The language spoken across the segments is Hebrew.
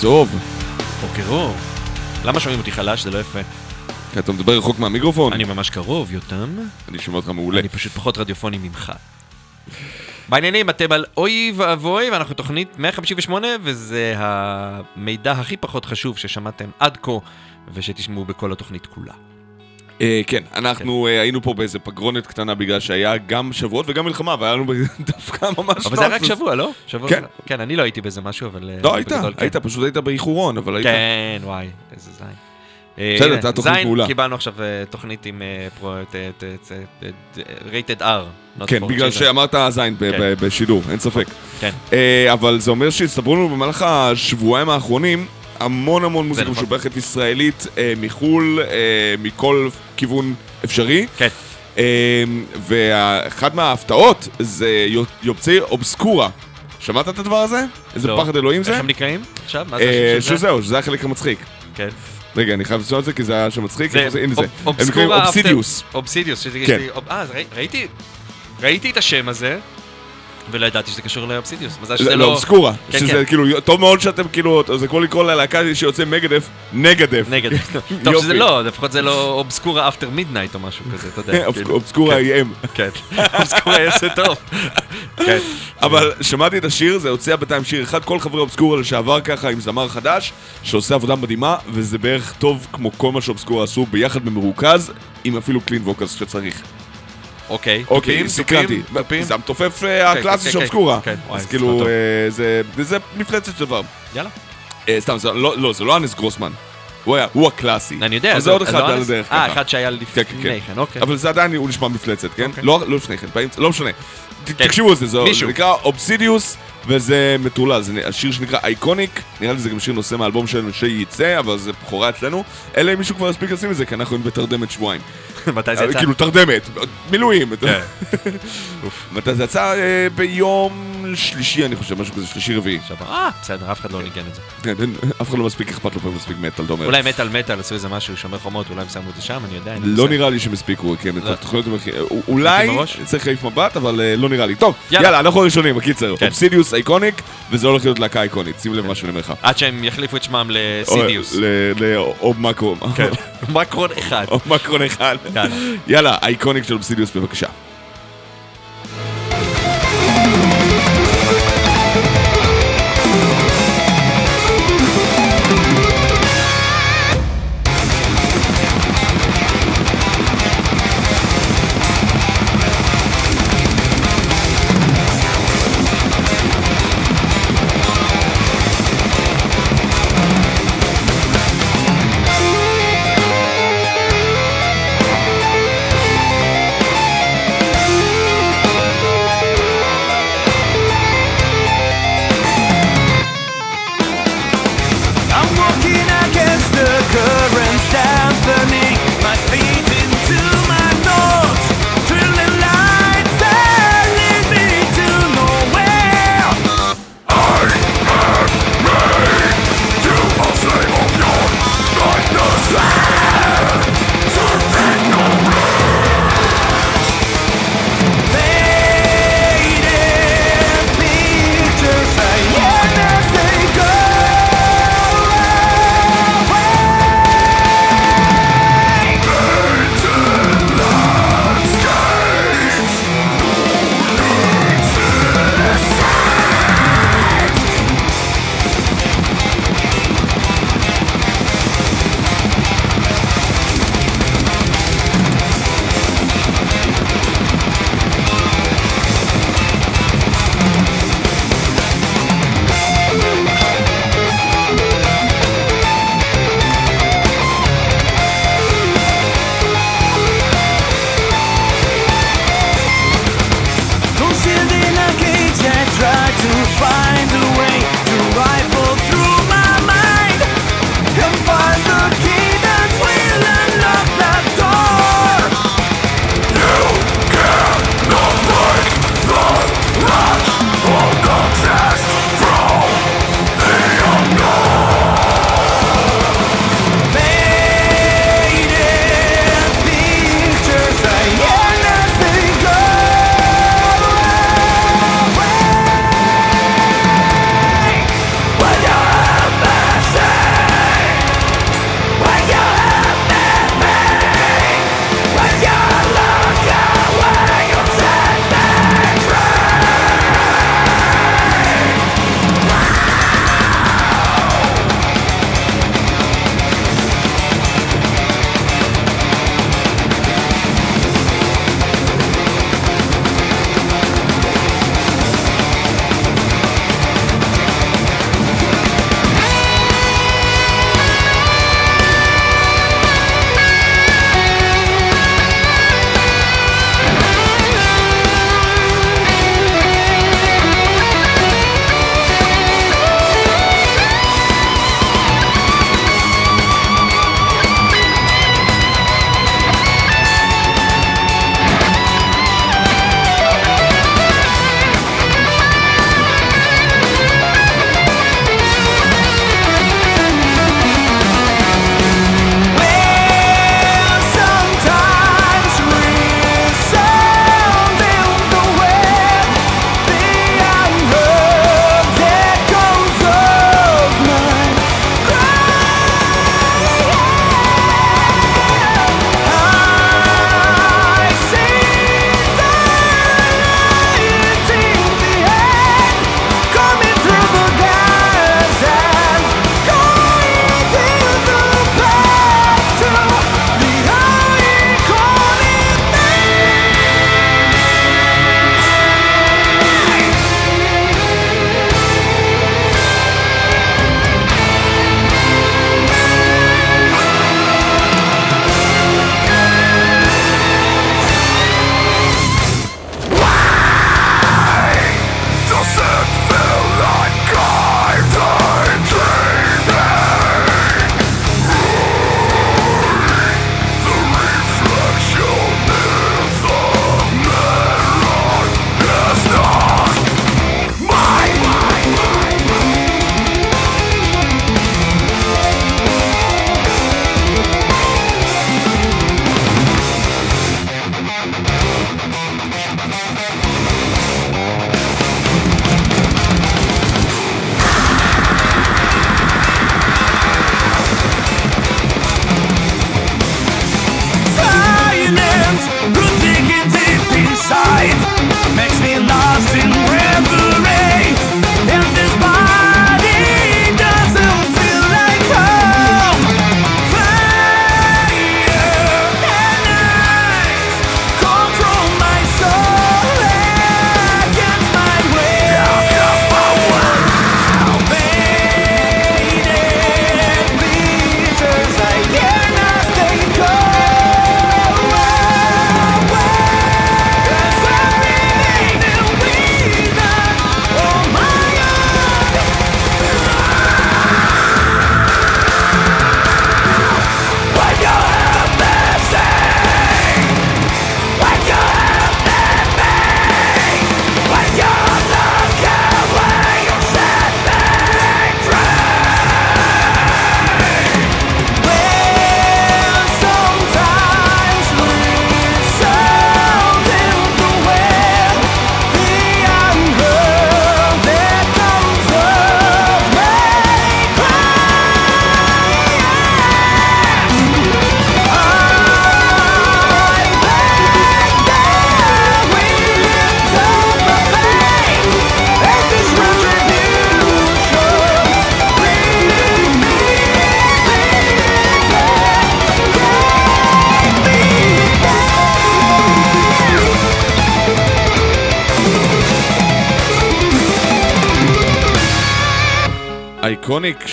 טוב. בוקר אור. למה שומעים אותי חלש? זה לא יפה. כי אתה מדבר רחוק מהמיקרופון. אני ממש קרוב, יותם. אני שומע אותך מעולה. אני פשוט פחות רדיופוני ממך. בעניינים אתם על אוי ואבוי, ואנחנו תוכנית 158, וזה המידע הכי פחות חשוב ששמעתם עד כה, ושתשמעו בכל התוכנית כולה. אה, כן, אנחנו אה, היינו פה באיזה פגרונת קטנה בגלל שהיה גם שבועות וגם מלחמה, והיה לנו דווקא ממש אבל זה היה רק. שבוע, לא? שבוע כן. כן, אני לא הייתי בזה משהו, אבל... אה, לא, היית, בגדול, כן. היית, פשוט היית באיחורון, אבל היית... כן, וואי, איזה זין. בסדר, הנה, הייתה תוכנית זין, מעולה. קיבלנו עכשיו תוכנית עם R. not כן, בגלל. שאמרת זין כן. בשידור, אין ספק. כן. אבל זה אומר שהצטברו לנו במהלך השבועיים האחרונים המון המון מוזיקה נכון. משובחת ישראלית אה, מחו"ל, אה, מכל כיוון אפשרי. כן. אה, ואחת מההפתעות זה יו- יוצאי אובסקורה. שמעת את הדבר הזה? איזה לא. פחד אלוהים זה? איך הם נקראים עכשיו? מה זה אה, השם של זה? שזהו, שזה החלק המצחיק. כן. רגע, אני חייב לצלול את זה כי זה היה שם מצחיק. זה? הנה זה. הם נקראים אובסקורה אובסידיוס. אובסידיוס, שזה כן. אה, ראיתי... ראיתי את השם הזה, ולא ידעתי שזה קשור לאובסידיוס. מזל שזה לא, לא... אובסקורה. כן, שזה כן. כאילו, טוב מאוד שאתם כאילו, זה כמו לקרוא ללהקה שיוצא מגדף, נגדף. נגד. טוב שזה. לא, לפחות זה לא Obscura After Midnight או משהו כזה, אתה יודע. כאילו. Obscura כן. איים. כן. Obscura יעשה טוב. כן. אבל שמעתי את השיר, זה הוציא בינתיים שיר אחד, כל חברי Obscura לשעבר ככה עם זמר חדש, שעושה עבודה מדהימה, וזה בערך טוב כמו כל מה ש Obscura עשו ביחד במרוכז, עם אפילו clean vocals כשצריך. אוקיי. אוקיי, סקרנתי. תופים. זה המתופף אה, כן, הקלאסי כן, של כן, Obscura. כן, וואי, אז כאילו. אה, זה- מפלצת של דבר. יאללה. אה, סתם, לא, לא, זה לא אנס גרוסמן. הוא היה, הוא הקלאסי. אני יודע. אבל זה עוד אחד לא על הדרך אה, ככה. אחד שהיה לפני כן, אוקיי. אבל זה עדיין, הוא נשמע מפלצת, כן? אוקיי. לא לא לפני כן, לא משנה. תקשיבו לזה, זה. זה נקרא אובסידיוס, וזה מטורלל, זה השיר שנקרא אייקוניק, נראה לי זה גם שיר נושא מהאלבום שלנו שייצא, אבל זה בכורה אצלנו, אלא אם מישהו כבר יספיק לשים את זה, כי אנחנו היינו בתרדמת שבועיים. מתי זה יצא? כאילו תרדמת, מילואים. כן. מתי זה יצא? אה, ביום שלישי, אני חושב, משהו כזה, שלישי רביעי. אה, בסדר, אף אחד לא ניגן את זה. כן, אף אחד לא מספיק אכפת לו פה מספיק מטאל, אומר. אולי מטאל מטאל עשו איזה משהו, שומר חומות, אולי הם שמו את זה שם, אני יודע. לא. נראה לי שהם הספיקו, כן, את לא. התוכניות. אולי? צריך להעיף מבט, אבל אה, לא נראה לי. טוב, יאללה. אנחנו הראשונים, בקיצר. כן. אובסידיוס אייקוניק, וזה הולך להיות להקה אייקונית, שים לב מה שאני אומר לך. עד שהם יחליפו את שמם לסידיוס. לאוב מקרו. כן. מקרון אחד. מקרון אחד. יאללה, אייקוניק של אובסידיוס, בבקשה.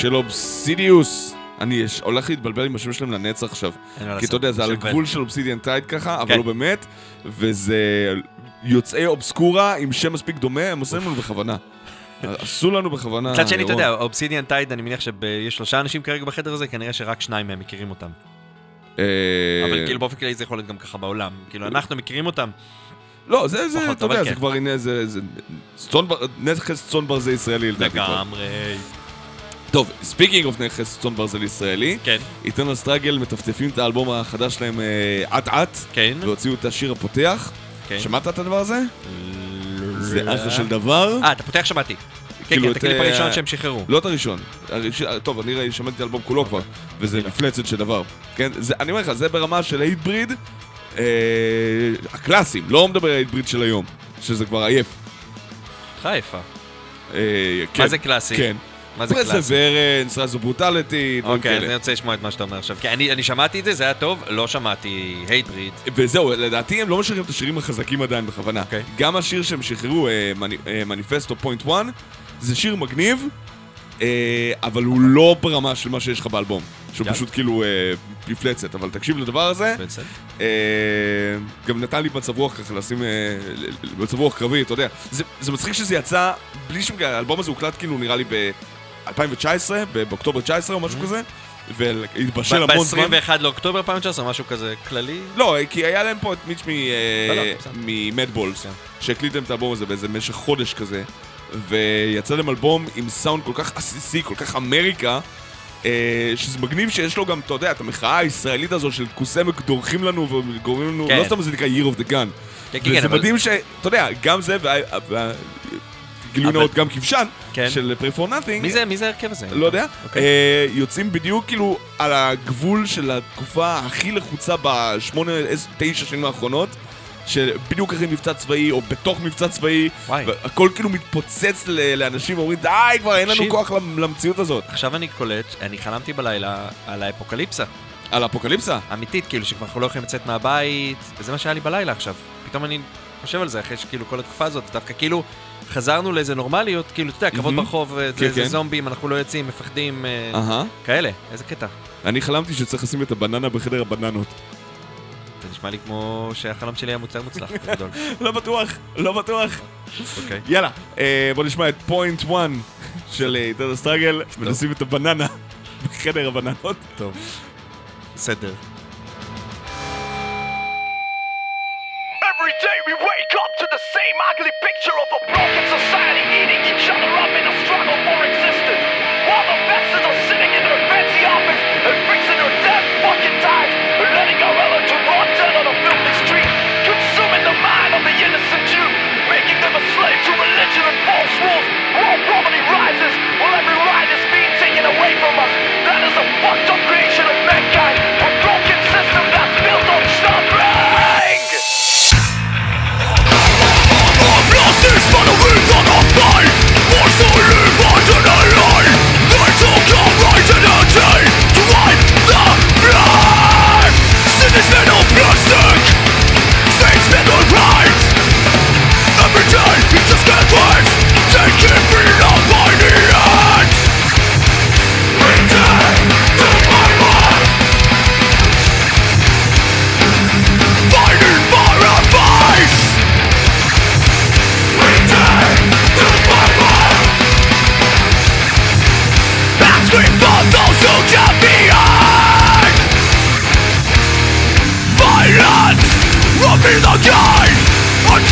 של Obsidious. אני יש- הולך להתבלבל עם השם שלהם לנצח עכשיו. כי אתה יודע, זה על. הגבול של Obsidian Tide ככה, אבל כן. לא באמת. וזה יוצאי Obscura עם שם מספיק דומה, הם עושים לנו בכוונה. עשו לנו בכוונה, מצד שני, אתה. יודע, Obsidian Tide, אני מניח שיש שלושה אנשים כרגע בחדר הזה, כנראה שרק שניים מהם מכירים אותם. אה, אבל כאילו באופן כללי זה יכול להיות גם ככה בעולם. כאילו, אנחנו מכירים אותם. לא, זה, זה, אתה יודע, כן. זה כבר הנה, זה, זה, נכס צאן ברזל ישראלי לדעתי. לגמרי. טוב, speaking of נכס צאן ברזל ישראלי, כן, Eternal Struggle מטפטפים את האלבום החדש שלהם אה, אט אט, כן. והוציאו את השיר הפותח. כן. שמעת את הדבר הזה? זה אחלה של דבר. אה, אתה פותח שמעתי. כן, כאילו כן, את, את הקליפ אה, הראשון שהם שחררו. לא את הראשון. הראש- טוב, אני שמעתי את האלבום כולו כבר, וזה מפלצת של דבר. כן, זה, אני אומר לך, זה ברמה של Hatebreed, אה, הקלאסיים, לא מדבר על Hatebreed של היום, שזה כבר עייף. אותך יפה. אה, מה כן, זה קלאסי? כן. מה זה קלאסי? Perseverance, Rise of Brutality, דברים אוקיי, אז כאלה. אני רוצה לשמוע את מה שאתה אומר עכשיו. כי אני אני שמעתי את זה, זה היה טוב, לא שמעתי Hatebreed. וזהו, לדעתי הם לא משחררים את השירים החזקים עדיין בכוונה. אוקיי. גם השיר שהם שחררו, אה, אה, Manifesto Point 1, זה שיר מגניב, אה, אבל הוא לא ברמה של מה שיש לך באלבום. שהוא. פשוט כאילו אה, מפלצת, אבל תקשיב לדבר הזה. אה, גם נתן לי מצב רוח ככה לשים אה, מצב רוח קרבי, אתה יודע. זה, זה מצחיק שזה יצא בלי שום... האלבום הזה הוקלט כאילו נראה לי ב-2019, באוקטובר 19 או משהו כזה, והתבשל המון זמן. ב-21 לאוקטובר 2019, משהו כזה כללי. לא, כי היה להם פה את מיץ' לא, לא, בסדר. ממדבולס, כן. שהקליט להם את האלבום הזה באיזה משך חודש כזה, ויצא להם אלבום עם סאונד כל כך עסיסי, כל כך אמריקה, אה, שזה מגניב שיש לו גם, אתה יודע, את המחאה הישראלית הזו של כוסמק דורכים לנו וגורמים לנו, כן. לא סתם זה נקרא Year of the Gun. כן, כן, כן, וזה אבל- מדהים ש... אתה יודע, גם זה, וה- וה- גילוי נאות גם כבשן, כן. של Nothing, מי זה, מי זה ההרכב הזה? לא יודע, אוקיי. אה, יוצאים בדיוק כאילו על הגבול של התקופה הכי לחוצה בשמונה, תשע שנים האחרונות, שבדיוק אחרי מבצע צבאי, או בתוך מבצע צבאי. הכל כאילו מתפוצץ ל- לאנשים ואומרים, די כבר, אין לנו תקשיב. כוח למ- למציאות הזאת. עכשיו אני קולט, אני חלמתי בלילה על האפוקליפסה. על אפוקליפסה? אמיתית, כאילו שכבר אנחנו לא יכולים לצאת מהבית, וזה מה שהיה לי בלילה עכשיו. פתאום אני חושב על זה, אחרי שכאילו כל התקופה הזאת, דווקא כאילו חזרנו לאיזה נורמליות, כאילו, אתה יודע, כבוד מהמם. ברחוב, אה, כן, זה- זה כן. זומבים, אנחנו לא יוצאים, מפחדים, אהה. כאלה, איזה קטע. אני חלמתי שצריך לשים את הבננה בחדר הבננות. זה נשמע לי כמו שהחלום שלי היה מוצר מוצלח, בגדול. לא בטוח, לא בטוח. אוקיי. יאללה, אה, בוא נשמע את פוינט 1 של טרדה סטראגל, ונשים את הבננה בחדר הבננות. טוב. בסדר. We wake up to the same ugly picture of a broken society eating each other up in a struggle for existence. While the masses are sitting in their fancy office and fixing their damn fucking ties and letting our relative rot dead on a filthy street, consuming the mind of the innocent Jew, making them a slave to religion and false rules. World poverty rises while every right is being taken away from us.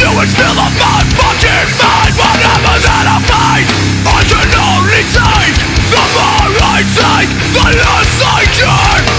doing's still on fucking mind. I find I can only take the more I take The less I can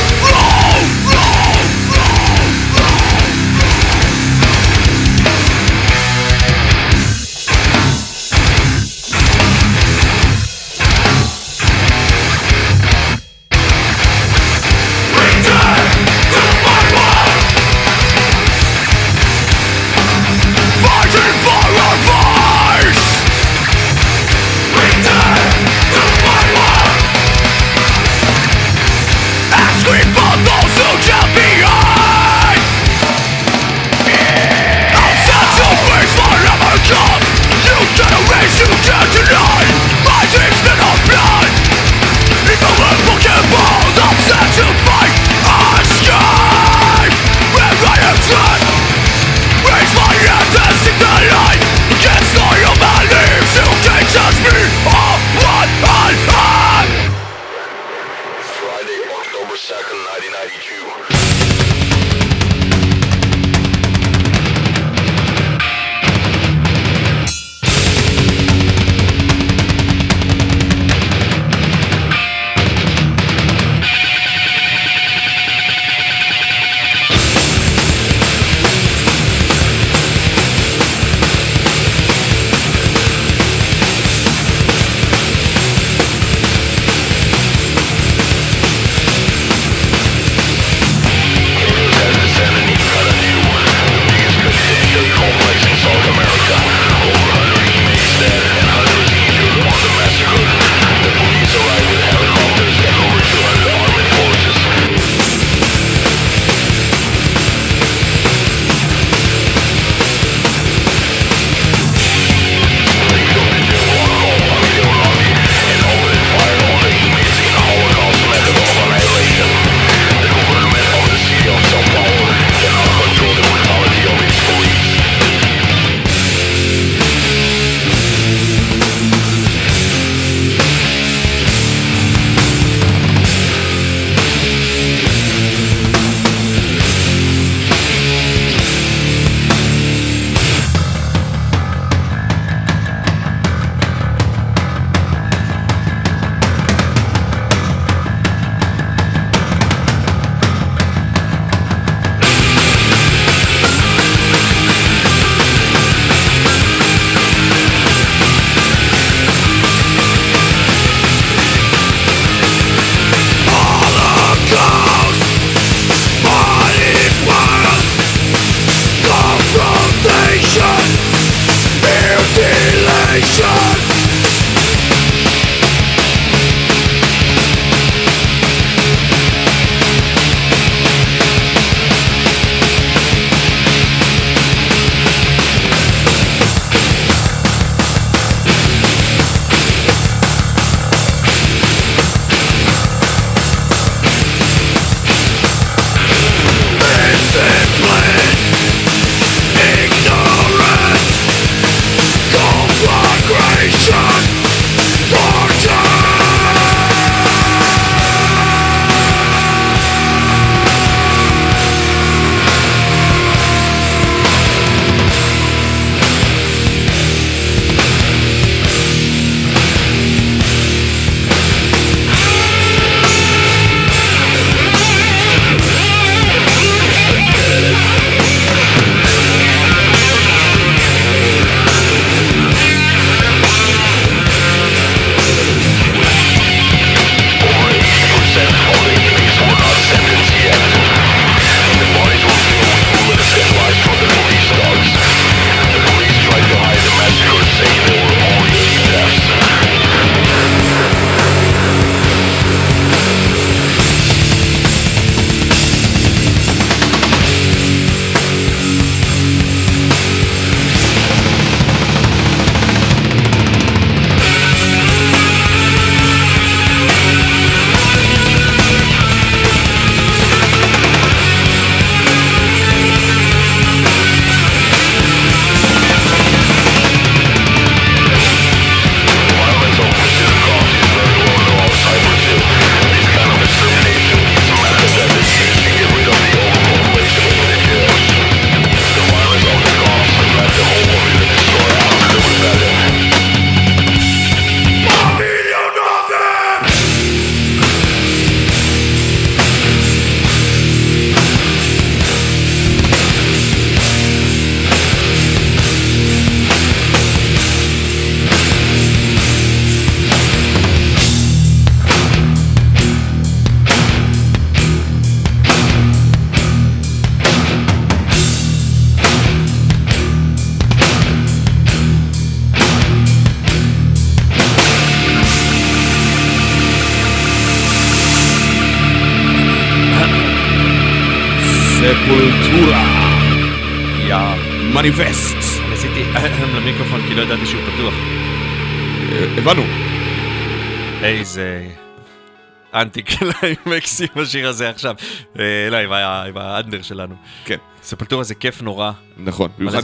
אנטי קליימקסי בשיר הזה עכשיו. אה, לא, עם עם האנדר שלנו. כן, ספלטורה זה כיף נורא. נכון, במיוחד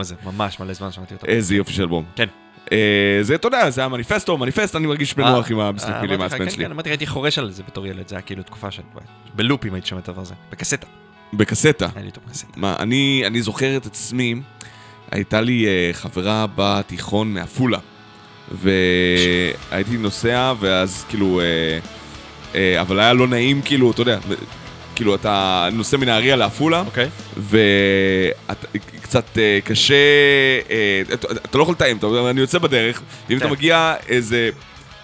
הזה. ממש מלא זמן שמעתי אותו. איזה יופי של אלבום. כן. אה, זה, אתה יודע, זה המניפסטו, מניפסט, אני מרגיש בנוח עם המשחק אה, מילים העצבן כן, שלי. כן, אמרתי, הייתי חורש על זה בתור ילד, זה היה כאילו תקופה של... בלופים הייתי שומע את הדבר הזה. בקסטה. בקסטה. היה לי אותו בקסטה. מה, אני, זוכר את עצמי, הייתה לי חברה בתיכון מעפולה, והייתי נוסע, ואז כאילו, אבל היה לא נעים, כאילו, אתה יודע, כאילו, אתה נוסע מנהריה לעפולה, אוקיי. וקצת uh, קשה, uh, אתה, אתה לא יכול לתאם, אתה אני יוצא בדרך, ואם אתה כן. מגיע איזה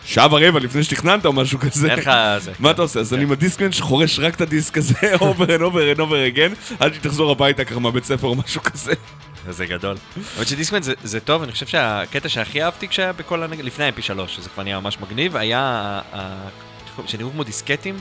שעה ורבע לפני שתכננת או משהו כזה, אין לך זה. מה אתה עושה? אז אני עם הדיסקמן שחורש רק את הדיסק הזה, over and over and over again, עד שתחזור הביתה ככה מהבית ספר או משהו כזה. זה גדול. אבל שדיסקמן זה, זה טוב, אני חושב שהקטע שהכי אהבתי כשהיה בכל הנגד, לפני ה-MP3, שזה כבר נהיה ממש מגניב, היה, שנראו כמו דיסקטים,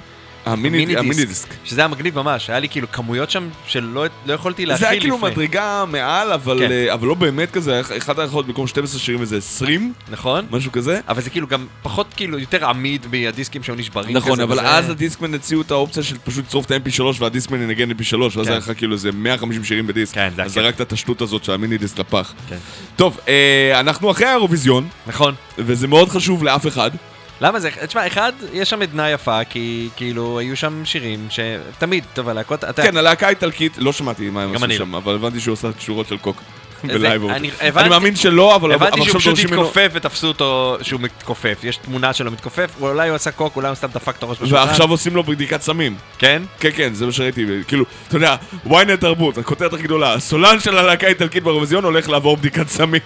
המיני המיני דיסק. שזה היה מגניב ממש, היה לי כאילו כמויות שם שלא לא יכולתי להכיל זה לפני. היה כאילו מדרגה מעל, אבל כן. אה, אבל לא באמת כזה, היה אחד היכולות במקום 12 שירים איזה 20, נכון? משהו כזה. אבל זה כאילו גם פחות כאילו יותר עמיד מהדיסקים שהיו נשברים נכון, כזה, אבל וזה- אז הדיסקמן הציעו את האופציה של פשוט לצרוף את ה-MP3 והדיסקמן ינגן mp 3 ואז כן. היה לך כאילו איזה 150 שירים בדיסק. כן, זה אז הכיף. זרקת את השטות הזאת של המיני דיסק לפח. כן. טוב, אה, אנחנו אחרי האירוויזיון, נכון. וזה מאוד חשוב לאף אחד. למה זה, תשמע, אחד, יש שם עדנה יפה, כי כאילו היו שם שירים שתמיד, טוב, הלהקות, אתה... כן, הלהקה האיטלקית, לא שמעתי מה הם עשו אני שם, אבל הבנתי שהוא עושה שורות של קוק. בלייב. אני אני מאמין שלא, אבל אבל הבנתי שהוא עכשיו פשוט דורשים ממנו... התכופף ותפסו אותו שהוא מתכופף, יש תמונה שלו מתכופף, אולי הוא עשה קוק, אולי הוא סתם דפק את הראש בשולחן. ועכשיו עושים לו בדיקת סמים. כן? כן, כן, זה מה שראיתי, כאילו, אתה יודע, ynet תרבות, הכותרת הכי גדולה, הסולן של הלהקה האיטלקית באירוויזיון הולך לעבור בדיקת סמים.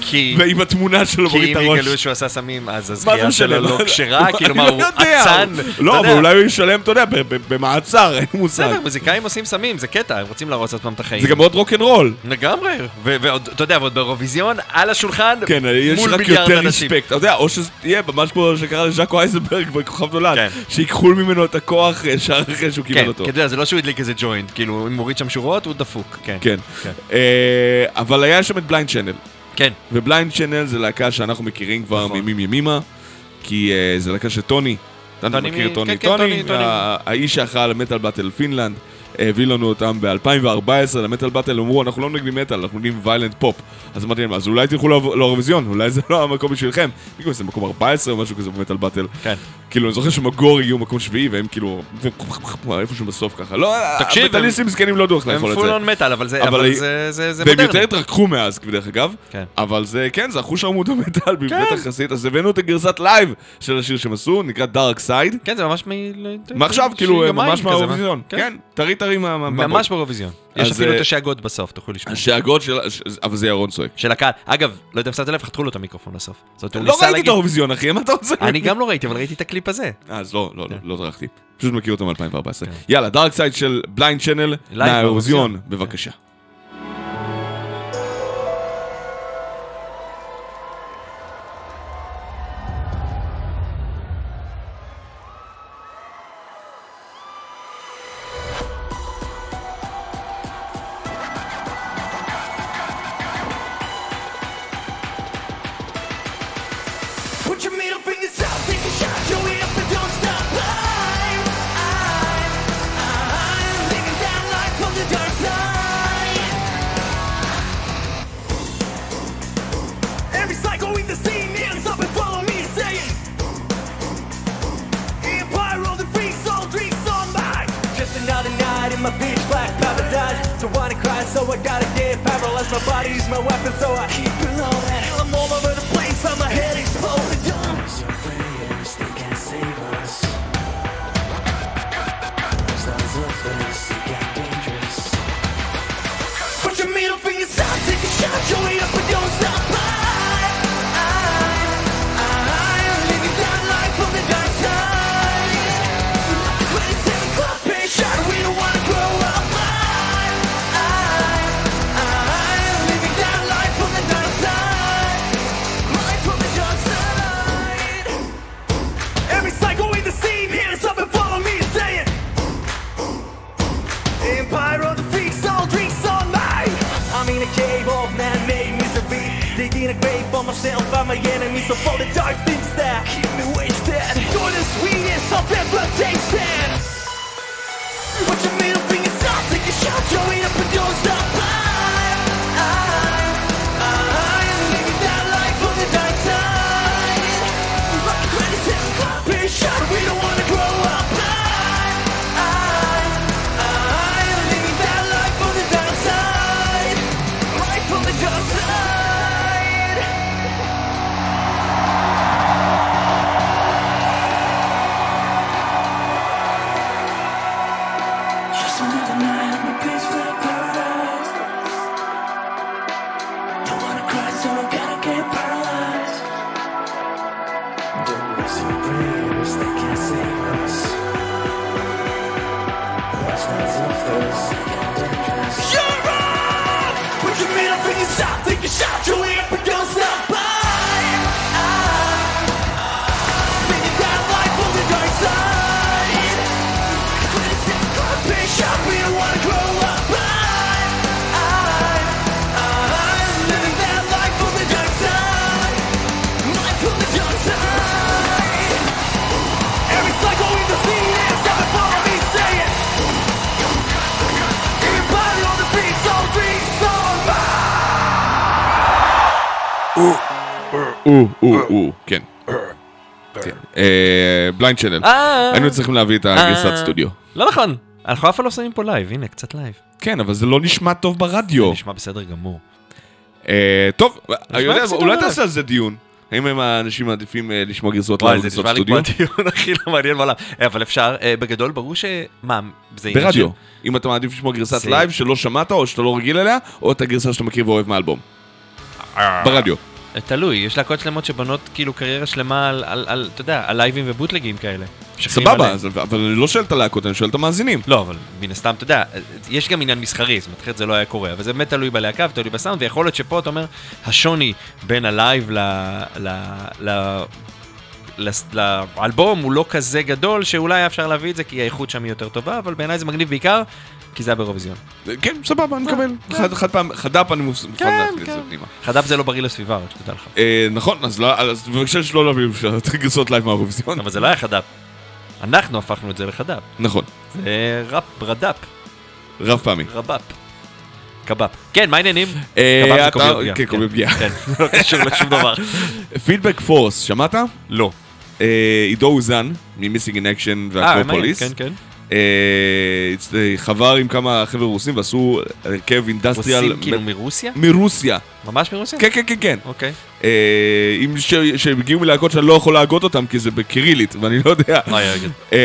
כי... ועם התמונה שלו כי מוריד אם את הראש. יגלו שהוא עשה סמים, אז הזכייה? שלו לא לא- כשרה, לא- כאילו אני מה, לא הוא. אצן? לא, אבל. אולי הוא ישלם, אתה יודע, במעצר, אין מושג. בסדר, מוזיקאים עושים סמים, זה קטע, הם רוצים להרוס עצמם את החיים. זה גם מאוד רוקנרול. לגמרי, ועוד, אתה יודע, ועוד באירוויזיון, על השולחן, כן, יש מול רק מיליארד יותר אנשים. ריספקט. אתה יודע, או שזה יהיה ממש כמו שקרה לז'אקו אייזנברג בכוכב נולד, כן. שיקחו ממנו את הכוח ישר אחרי שהוא קיבל כן, אותו. כי אתה יודע, זה לא שהוא הדליק איזה ג'וינט, כאילו, אם הוא מוריד שם שורות, הוא דפוק, כן. כן. כן. אה, אבל היה שם את Blind Channel. כן, ו Blind Channel זה להקה שאנחנו מכירים כבר נכון. מימים ימימה, כי אה, זה להקה של טוני. אתה טוני מכיר מ- את טוני? כן, כן, טוני, טוני. ה- האיש שאחראי על ה Metal Battle Finland. הביא לנו אותם ב-2014 ל Metal Battle, אמרו אנחנו לא מנגנים מטאל, אנחנו מנגנים violent pop. אז אמרתי להם, אז אולי תלכו לאור- לאירוויזיון, אולי זה לא המקום בשבילכם. בגלל זה מקום 14 או משהו כזה ב Metal Battle. כן. כאילו, אני זוכר שמגור הגיעו מקום שביעי, והם כאילו, איפשהו בסוף ככה. לא, המטאליסטים זקנים לא הם לאכול את פול זה. און מטאל, אבל זה זה והם יותר מודרני. התרככו מאז, דרך אגב. כן. אבל זה, כן, זה אחוז שרמוט המטאל בבית יחסית. אז הבאנו את הגרסת לייב של השיר שהם עשו, נקרא דארק סייד. כן, זה ממש מ... מעכשיו, כאילו, ממש כזה, מהאירוויזיון. כן. כן, טרי מה- ממש באירוויזיון. יש אפילו אה, את השאגות בסוף, תוכלו לשמוע. השאגות של... אבל זה ירון צועק. של הקהל. אגב, לא יודע אם שמת לב, חתכו לו את המיקרופון בסוף. לא ראיתי את. האירוויזיון, אחי, מה אתה רוצה? אני גם לא ראיתי, אבל ראיתי את הקליפ הזה. אה, אז לא, לא, לא, כן. לא טרחתי. פשוט מכיר אותם מ-2014. יאללה, Dark Side של Blind Channel מהאירוויזיון. בבקשה. breakfast. או, או, או, כן. Blind Channel. אה. היינו צריכים להביא את הגרסת סטודיו. לא נכון, אנחנו אף פעם לא שמים פה לייב, הנה, קצת לייב. כן, אבל זה לא נשמע טוב ברדיו. נשמע בסדר גמור. אה, טוב, אולי. תעשה על זה דיון. האם הם האנשים מעדיפים אה, לשמוע גרסות וואי, לייב זה וגרסות נשמע לי סטודיו? כמו הדיון הכי לא מעניין בעולם. אה, אבל אפשר, אה, בגדול, ברור ש... מה, זה עניין ברדיו. אם אתה מעדיף לשמוע גרסת זה- לייב שלא שמעת או שאתה לא רגיל אליה, או את הגרסה שאתה מכיר ואוהב מהאלבום. ברדיו. תלוי, יש להקות שלמות שבונות כאילו קריירה שלמה על, על, על אתה יודע, על לייבים ובוטלגים כאלה. סבבה. אז- אבל אני לא שואל את הלהקות, אני שואל את המאזינים. לא, אבל מן הסתם, אתה יודע, יש גם עניין מסחרי, זאת אומרת, אחרת זה לא היה קורה, אבל זה באמת תלוי בלהקה ותלוי בסאונד, ויכול להיות שפה אתה אומר, השוני בין הלייב ל... ל... ל... לאלבום הוא לא כזה גדול, שאולי אפשר להביא את זה כי האיכות שם היא יותר טובה, אבל בעיניי זה מגניב בעיקר, כי זה היה באירוויזיון. כן, סבבה, אני מקבל. חד- חד פעם, חד"פ אני מוכן להכניס את זה פנימה. חד"פ זה לא בריא לסביבה, רק שתדע לך. אה, נכון, אז לא- אז בבקשה שלא להביא גרסות לייב מהאירוויזיון. אבל זה לא היה חד"פ. אנחנו הפכנו את זה לחד"פ. נכון, זה ראפ, רד"פ, רב פעמי. רב"פ. קב"פ. כן, מה העניינים? אה, קב"פ זה פגיעה, כן, קובייה פגיעה. כן, לא קשור לשום דבר. Feedback Force, שמעת? לא. אה, עידו אוזן, מ Missing in Action והקרופוליס. אה, אה, חבר עם כמה חבר'ה רוסים ועשו הרכב industrial רוסים כאילו מרוסיה? מרוסיה. ממש מרוסיה? כן, כן, כן, כן. אוקיי. אה, עם ש- שהגיעו מלהקות שאני לא יכול להגות אותם כי זה בקירילית ואני לא יודע. רגע. אה,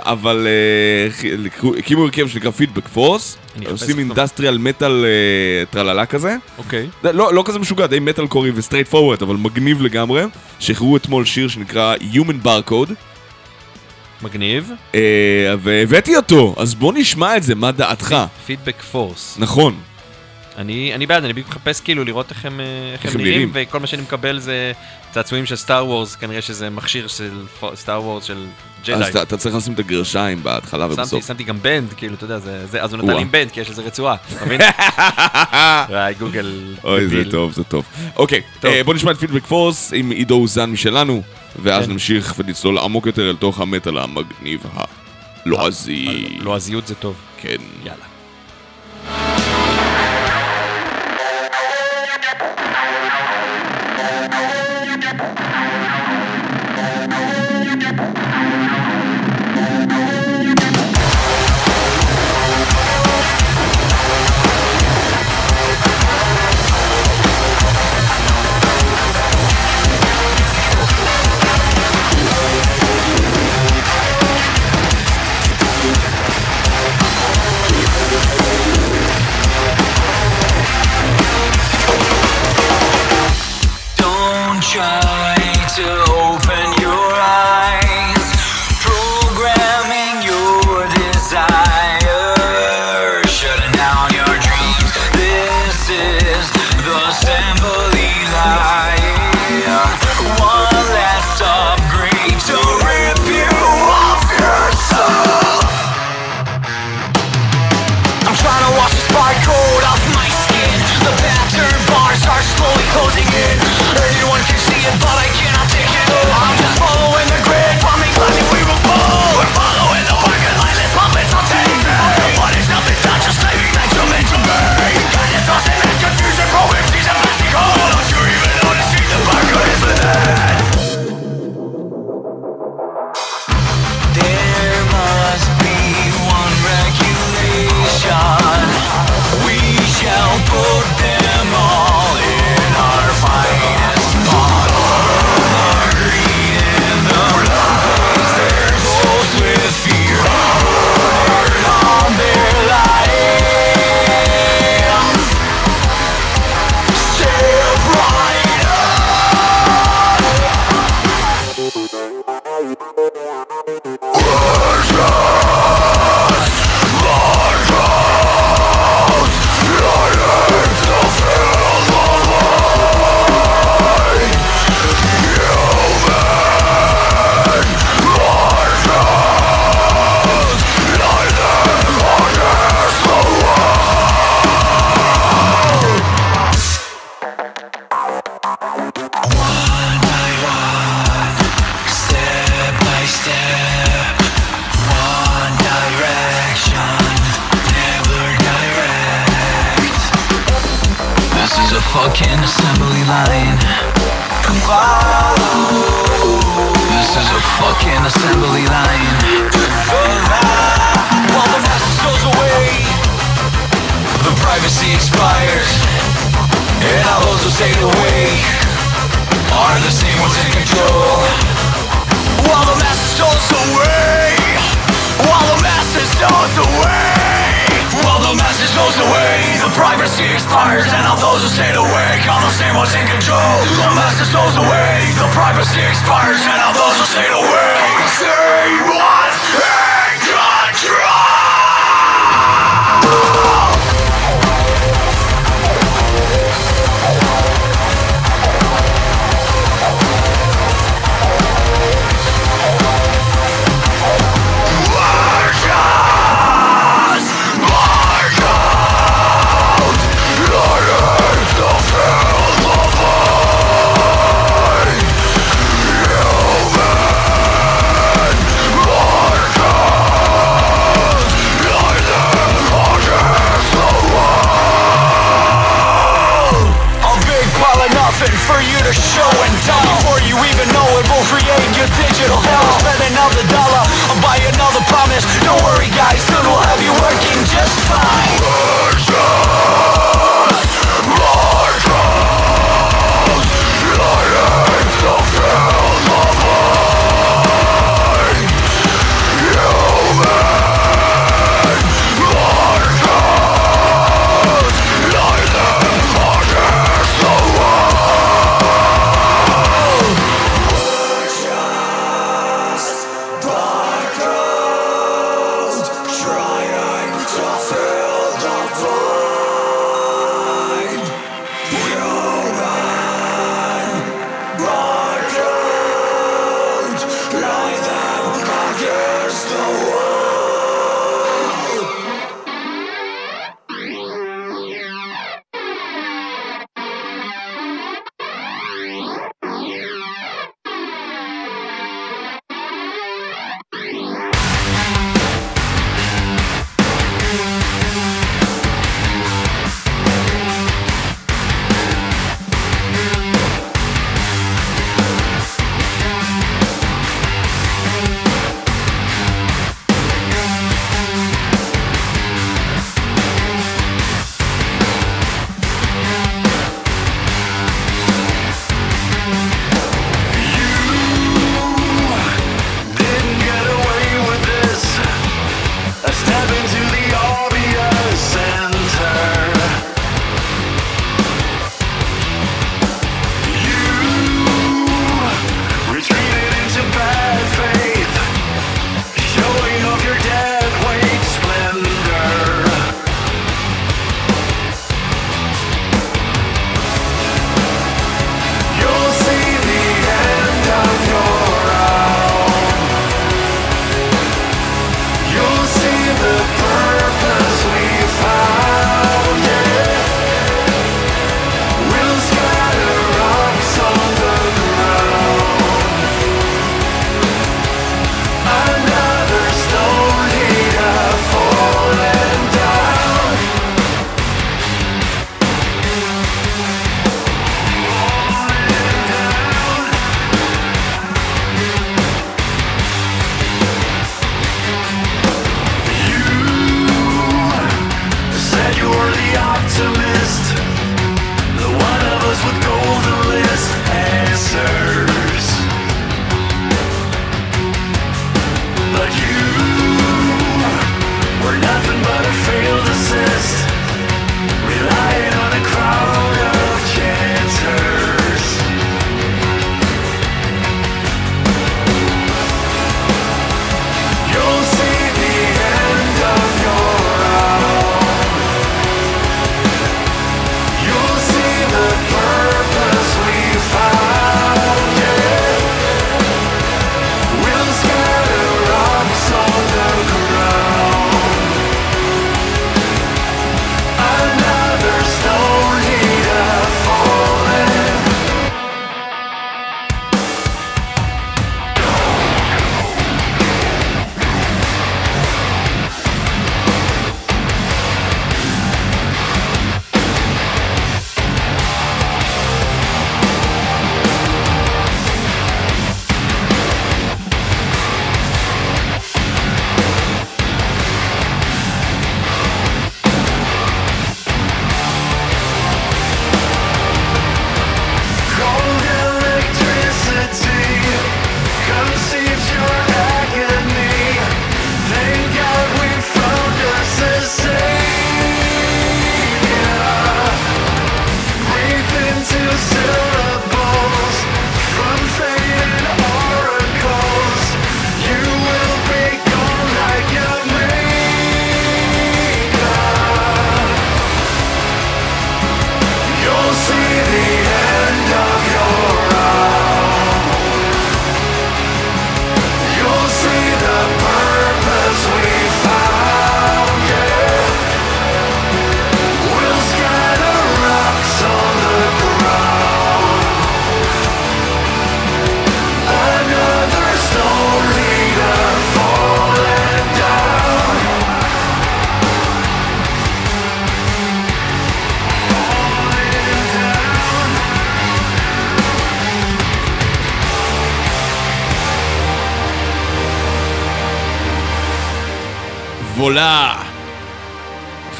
אבל אה, הקימו הרכב שנקרא Feedback Force, עושים. industrial מטאל אה, טרללה כזה. אוקיי. לא, לא כזה משוגע, די מטאלקורי ו straightforward, אבל מגניב לגמרי. שחררו אתמול שיר שנקרא Human Barcode, מגניב. אה, והבאתי אותו, אז בוא נשמע את זה, מה דעתך? Feedback Force. נכון. אני אני בעד, אני בדיוק מחפש כאילו לראות איך הם אה, איך איך הם נראים, נראים. וכל מה שאני מקבל זה צעצועים של סטאר וורס, כנראה שזה מכשיר של Star Wars של אז ג'די. אתה, אתה צריך לשים את הגרשיים בהתחלה שמתי, ובסוף. שמתי גם band, כאילו, אתה יודע, זה, זה, אז הוא נתן. לי band, כי יש לזה רצועה, אתה מבין? וואי, גוגל. אוי, זה. טוב, זה טוב. אוקיי, טוב. אה, בוא נשמע את Feedback Force עם עידו אוזן משלנו, ואז כן. נמשיך ונצלול עמוק יותר אל תוך המטאל המגניב הלועזי. לועזיות זה טוב. כן. יאללה.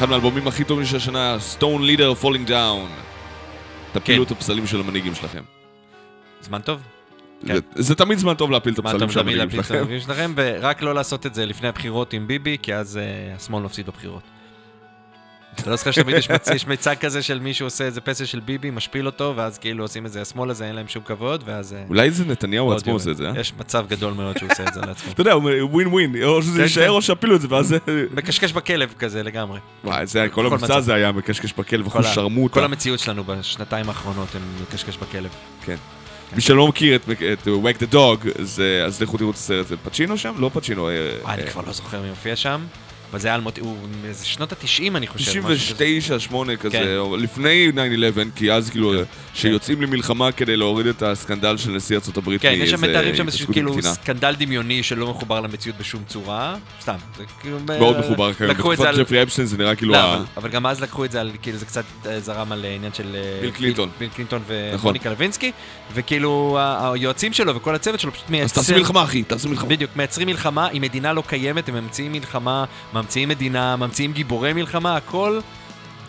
אחד מהאלבומים הכי טובים של השנה, Stone Leader Falling Down. תפילו את הפסלים של המנהיגים שלכם. זמן טוב. כן. זה- זה תמיד זמן טוב להפיל את הפסלים של שלכם. המנהיגים שלכם, ורק לא לעשות את זה לפני הבחירות עם ביבי, כי אז אה, השמאל מפסיד בבחירות. אתה לא זוכר שתמיד יש מיצג כזה של מישהו עושה איזה פסל של ביבי, משפיל אותו, ואז כאילו עושים את זה, השמאל הזה אין להם שום כבוד, ואז... אה, אולי זה נתניהו עוד עצמו. עושה את זה, אה? יש מצב גדול מאוד שהוא עושה את זה לעצמו. אתה יודע, הוא ווין ווין, או שזה כן, יישאר כן. או שיפילו את זה, ואז. מקשקש בכלב כזה לגמרי. וואי, זה כל המבצע. הזה היה מקשקש בכלב, כל אחוז ה- שרמוטה. כל המציאות שלנו בשנתיים האחרונות הם מקשקש בכלב. כן. מי שלא מכיר את את Wake the Dog, אז לכו תראו את הסרט. זה פצ'ינו שם? לא פצ'ינו. אה, וואי, אני אה, כבר לא זוכר מי מופיע שם, אבל זה היה אלמוט, הוא מאיזה שנות התשעים אני חושב. משהו כזה. 99, 8 כן. כזה, או לפני 9-11, כי אז כאילו, שיוצאים למלחמה כדי להוריד את הסקנדל של נשיא ארצות הברית כן, יש שם מתארים שם איזשהו כאילו עם קטינה. סקנדל דמיוני שלא מחובר למציאות בשום צורה. סתם, זה כאילו... מאוד מחובר. לקחו את זה בתקופת על... ג'פרי אפשטיין זה נראה כאילו... לא, ה- אבל- אבל גם אז לקחו את זה על, כאילו זה קצת אה, זרם על אה, עניין של... אה, ביל קלינטון. ביל קלינטון נכון. ומוניקה לוינסקי, וכאילו היועצים שלו וכל הצוות שלו פשוט אז מייצר... תעשי מלחמה, אחי, תעשי מלחמה. בדיוק, מייצרים מלחמה עם מדינה לא קיימת, הם ממציאים מלחמה, ממציאים מדינה, ממציאים גיבורי מלחמה, הכל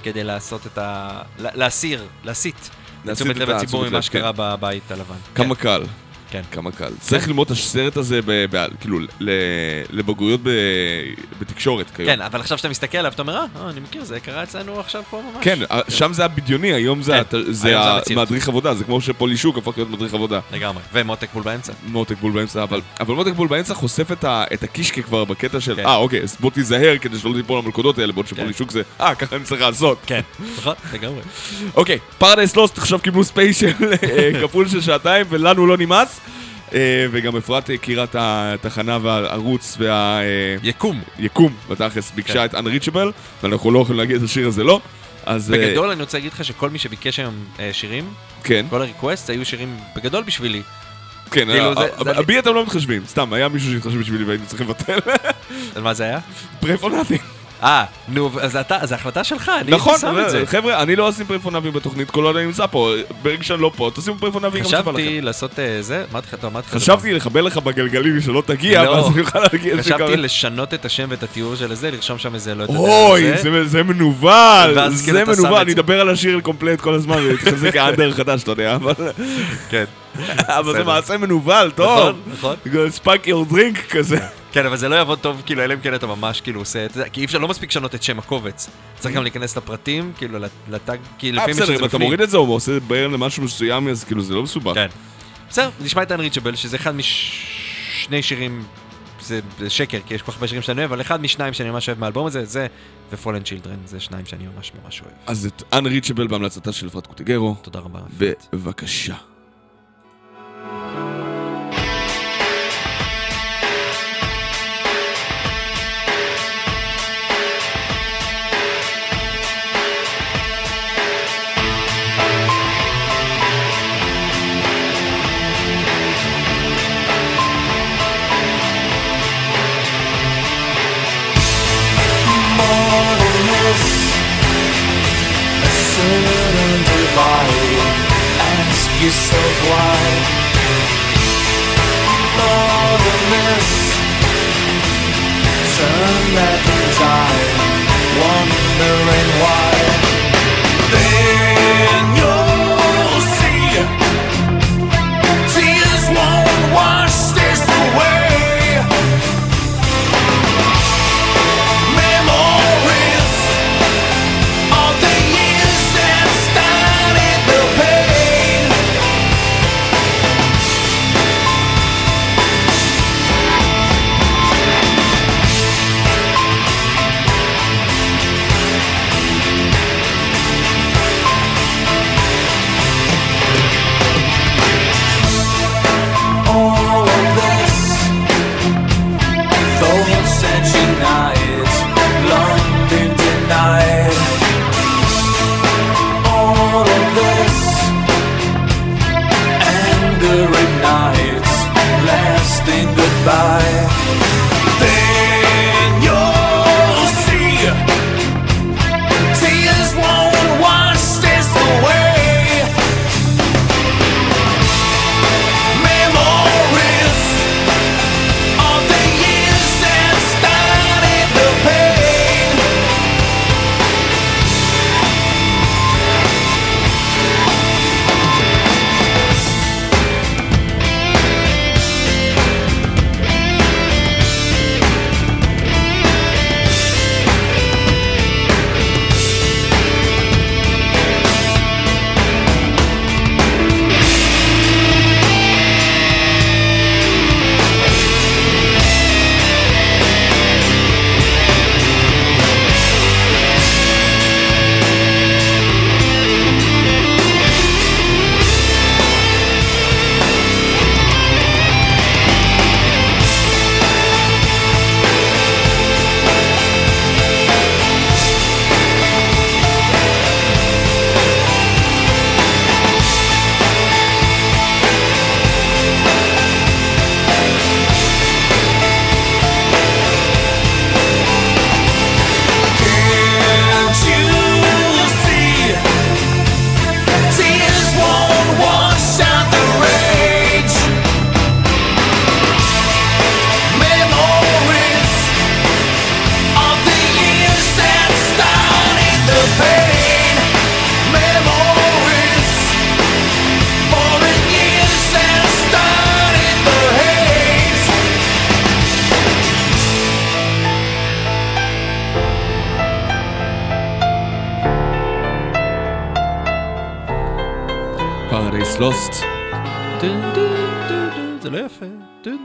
כדי לעשות את ה... לה- להסיר, להסיט. להסיט תשומת את לב הציבור ממה שקרה בבית הלבן. כמה קל. כן. כמה קל. צריך ללמוד את הסרט הזה, ב- ב- כאילו, לבגרויות ב- בתקשורת כיום. כן, אבל עכשיו שאתה מסתכל עליו, אתה אומר, אה, אה, אני מכיר, זה קרה אצלנו עכשיו פה ממש. כן, שם זה הבדיוני, היום זה כן, זה. המדריך עבודה, זה כמו שפולישוק הפך להיות מדריך עבודה. לגמרי. ומותק בול באמצע. מותק בול באמצע, אבל, אבל מותק בול באמצע חושף את, ה, את הקישקה כבר בקטע של, כן. אה, אוקיי, אז בוא תיזהר כדי שלא תיפול למלכודות האלה, בעוד שפולישוק זה, אה, ככה אני צריך לעשות. כן, נכון, לגמרי. אוקיי, Paradise Lost עכשיו קיבלו ספיישל אה, כפול של שעתיים, ולנו לא נמאס. אה, וגם אפרת הכירה את התחנה והערוץ והיקום, יקום. בתכלס, ביקשה כן. את Unreachable, ואנחנו לא יכולים להגיד את השיר הזה לא. אז אה, בגדול אני רוצה להגיד לך שכל מי שביקש היום אה, שירים, כן, כל ה request היו שירים בגדול בשבילי. כן, כאילו, זה- אה, זה- בי אתם לא מתחשבים, סתם, היה מישהו שהתחשב בשבילי והיינו צריכים לבטל. על מה זה היה? פרפונטים. אה, נו, אז אתה, אז החלטה שלך, אני נכון, הייתי שם את זה. חבר'ה, אני לא אשים פרפונבים בתוכנית כל עוד אני נמצא פה, ברגע שאני לא פה, תשימו פרפונבים גם שבא לכם. חשבתי לעשות אה, זה, אמרתי לך, טוב, אמרתי לך... חשבתי לחבל לך בגלגלים שלא תגיע, לא. ואז אני אוכל להגיד את זה חשבתי לשנות את השם ואת התיאור של זה, לרשום שם איזה, לא יודע, אוי, זה- זה מנוול, ואז כאילו זה אתה שם מנוול, את אני זה. אדבר על השיר קומפלט כל הזמן, ולהתחזק האנדר חדש, אתה יודע, אבל כן. אבל זה בסדר. מעשה מנוול, טוב. נכון, נכון. ספאק יור דרינק כזה. כן, אבל זה לא יעבוד טוב, כאילו, אלא אם כן אתה ממש כאילו עושה את זה, כי אי אפשר, לא מספיק לשנות את שם הקובץ. צריך גם להיכנס לפרטים, כאילו, לתג, כי אה, לפעמים יש את זה אם אתה בפנים. מוריד את זה או עושה בערב למשהו מסוים, אז כאילו זה לא מסובך. כן. בסדר, נשמע את Unreachable, שזה אחד משני שירים, זה שקר, כי יש כל כך הרבה שירים שאני אוהב, אבל אחד משניים שאני ממש אוהב מהאלבום הזה, זה ו-Fallen Children, זה שניים שאני ממש ממש אוהב. אז את Unreachable בהמלצתה של אפרת קוטיגרו, תודה רבה. בבקשה. Yourself why.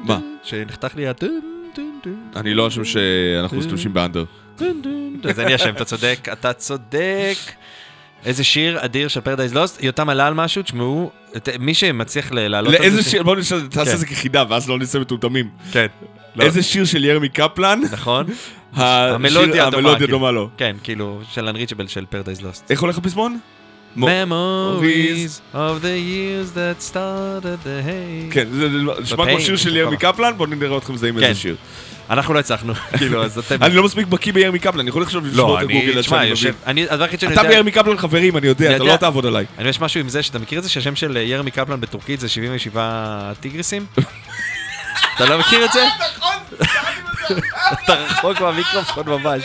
מה? שנחתך לי הדון, דון, דון, אני לא אשם שאנחנו משתמשים באנדר. דון, דון. אז אני אשם, אתה צודק, אתה צודק. איזה שיר אדיר של Paradise Lost. יותם עלה על משהו, תשמעו, מי שמצליח לעלות על זה... לאיזה שיר, בוא נשאל, תעשה כן. את זה כחידה, ואז לא נצא מטומטמים. כן. לא. איזה שיר של ירמי קפלן? נכון? המלודיה דומה. לו. כן, כאילו, של Unreachable של Paradise Lost. איך הולך הפזמון? Memories of the years that started the hate. כן, זה נשמע כמו שיר של ירמי. קפלן, בואו נראה אתכם מזהים כן. איזה שיר. אנחנו לא הצלחנו, כאילו, אז אתם... אני לא מספיק בקיא בירמי קפלן, אני יכול לחשוב לשמור לא, את אני, הגוגל עד שאני מבין. אתה וירמי קפלן חברים, אני יודע, אתה. לא תעבוד עליי. אני יש משהו עם זה, שאתה מכיר את זה שהשם של ירמי קפלן בטורקית זה 77 טיגריסים? אתה לא מכיר את זה? נכון, אתה רחוק מהמיקרופון ממש.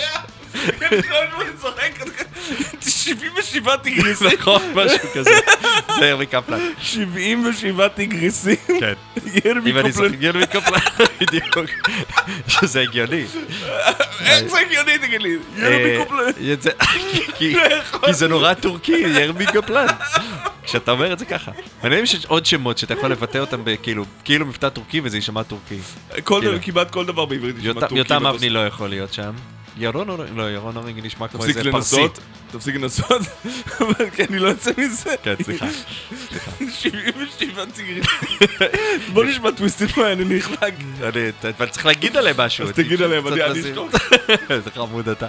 77 תגריסים. נכון, משהו כזה. זה ירמי קפלן. 77 תגריסים. כן. ירמי אם אני קפלן. זוכר, ירמי קפלן, בדיוק. שזה הגיוני. איך זה הגיוני, תגיד לי? ירמי אה, קפלן. זה- כי- זה נורא טורקי, ירמי קפלן. כשאתה אומר את זה ככה. מעניין אם יש עוד שמות שאתה יכול לבטא אותם בכאילו, כאילו מבטא טורקי וזה יישמע טורקי. כאילו. כמעט כל דבר בעברית יותם- טורקי. יותם אבני לא יכול להיות שם. ירון אורינג, לא, ירון אורינג נשמע כמו איזה פרסי. תפסיק לנסות, כי אני לא יוצא מזה. כן, סליחה. 77 תגריסים. בוא נשמע Twisted Mind, אני נחלק. אני- אבל צריך להגיד עליהם משהו. אז תגיד עליהם, אני אשתוק. איזה חמוד אתה.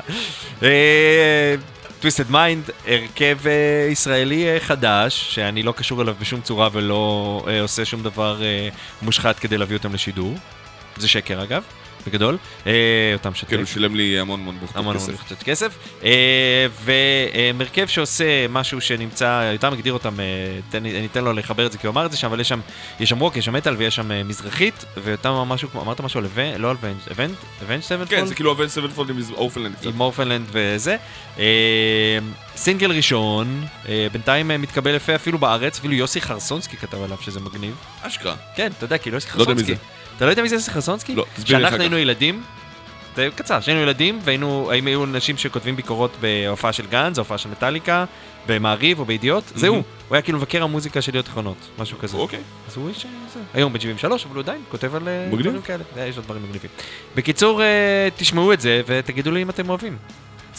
Twisted Mind, הרכב אה, ישראלי אה, חדש, שאני לא קשור אליו בשום צורה ולא אה, עושה שום דבר אה, מושחת כדי להביא אותם לשידור. זה שקר אגב, בגדול. אה, אותם שתק. כן, הוא שילם לי המון המון המון כסף. המון קצת כסף. אה, והרכב שעושה משהו שנמצא, יותר מגדיר אותם, אה, אני אתן לו לחבר את זה כי הוא אמר את זה שם, אבל יש שם, יש שם רוק, יש שם מטאל ויש שם מזרחית, אמר משהו, אמרת משהו על אבנ- לא על אבנט? Avenged Sevenfold? כן, זה כאילו Avenged Sevenfold עם Orphaned Land קצת. עם Orphaned Land וזה. סינגל ראשון, בינתיים מתקבל יפה אפילו בארץ, אפילו יוסי חרסונסקי כתב עליו שזה מגניב. אשכרה. כן, אתה יודע, כאילו יוסי לא יודע מי חרסונסקי. אתה לא יודע מי זה יוסי חרסונסקי? לא, תסביר לי אחר כשאנחנו כך. היינו ילדים, זה קצר, כשהיינו ילדים והיינו, האם היו אנשים שכותבים ביקורות בהופעה של גנץ, הופעה של מטאליקה, במעריב או בידיעות, זה הוא. הוא היה כאילו מבקר המוזיקה של ידיעות אחרונות, משהו כזה. אוקיי. אז הוא איש... זה. היום בן 73, אבל הוא עדיין כותב על אה, מגניב. דברים כאלה. אה, יש לו דברים מגניבים. בקיצור, אה, תשמעו את זה ותגידו לי אם אתם אוהבים.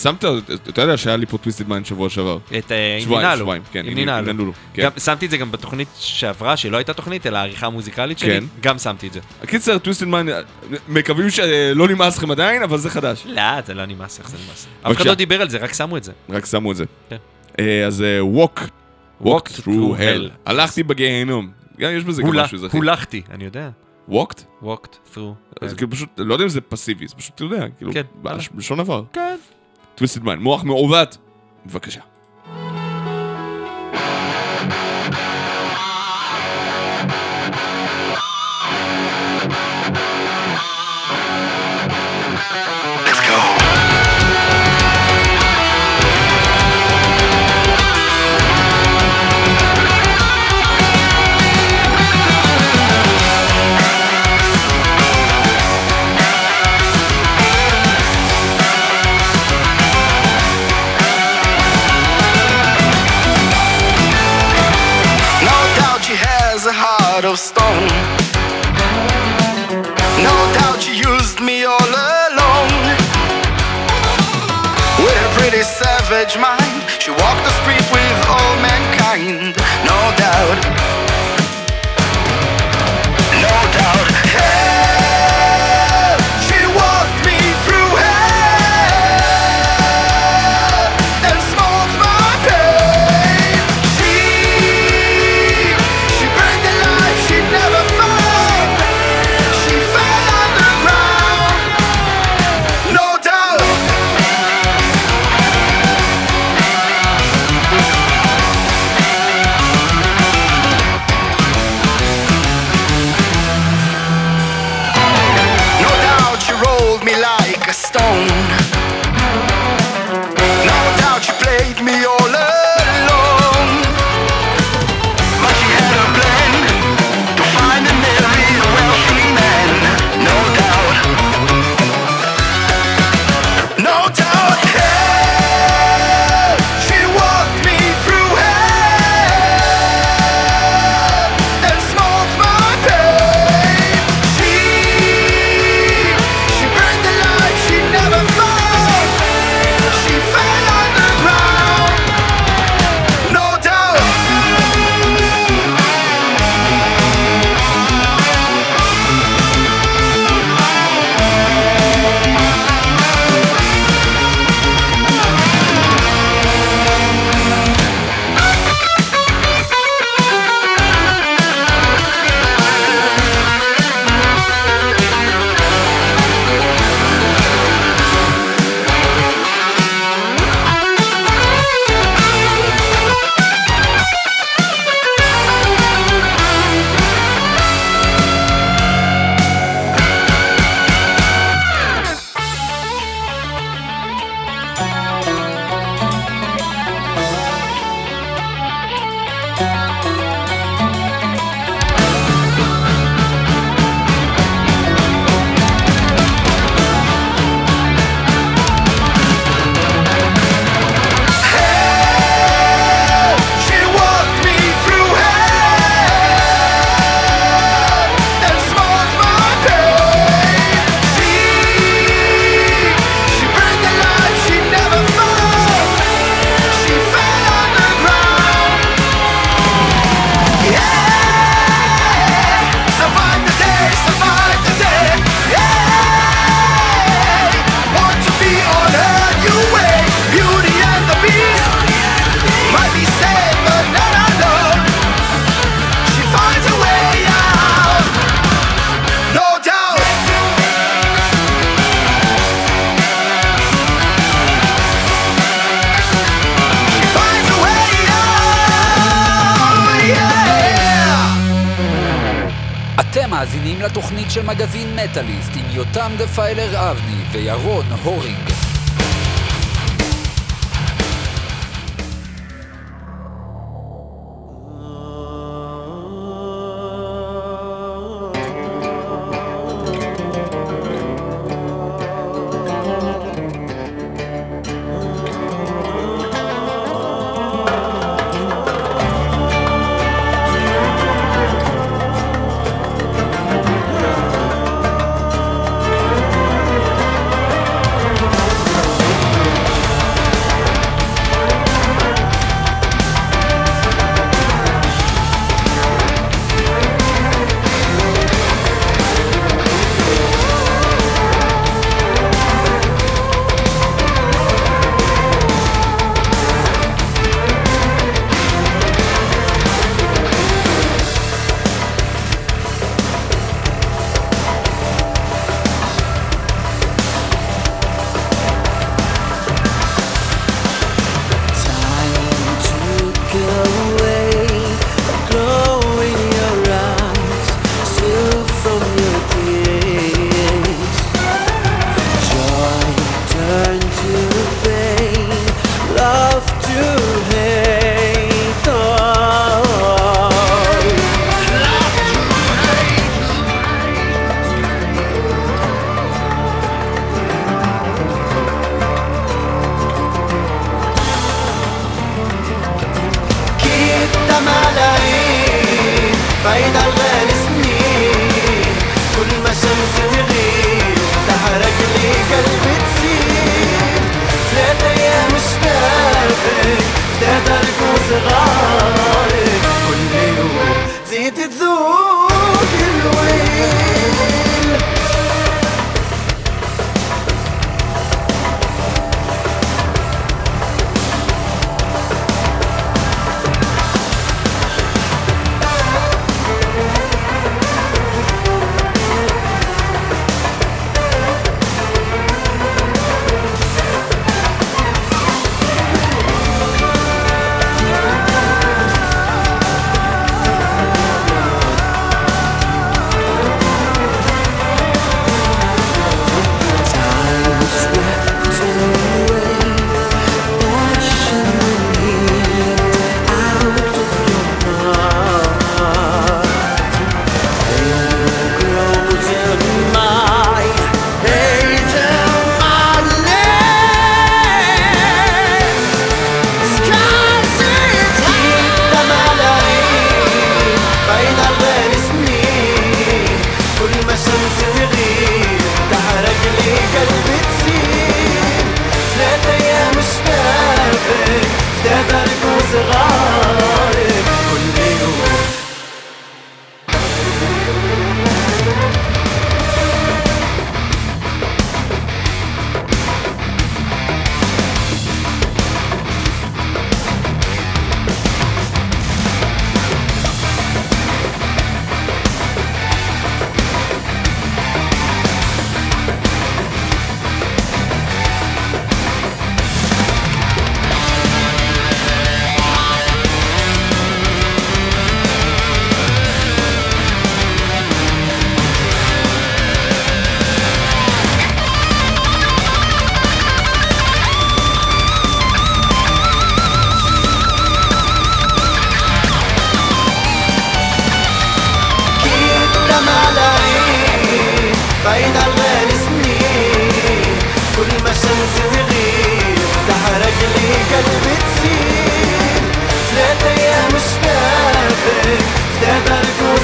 שמת, אתה יודע שהיה לי פה טוויסטד מיין שבוע שעבר. את אה, עם שבועיים, כן. נינלו, כן. שמתי את זה גם בתוכנית שעברה, שלא הייתה תוכנית, אלא העריכה המוזיקלית שלי. כן. גם שמתי את זה. הקיצר, טוויסטד מיין, מקווים שלא נמאס לכם עדיין, אבל זה חדש. לא, זה לא נמאס, איך זה נמאס. אף אחד. לא דיבר על זה, רק שמו את זה. רק שמו את זה. כן. אה, אז אה, walk, walk Walked through through hell. hell. הלכתי בגיהנום. גם יש בזה גם משהו אזרחי. הולכתי, אני יודע. walked? walked through. אז כאילו פשוט, לא יודע אם זה פסיבי, זה פשוט, אתה יודע, כאילו, כן, בלש- בלשון עבר. כן. טוויסטד מיין, מוח מעוות. בבקשה. Of stone. No doubt she used me all alone. With a pretty savage mind, she walked the street with all mankind. No doubt.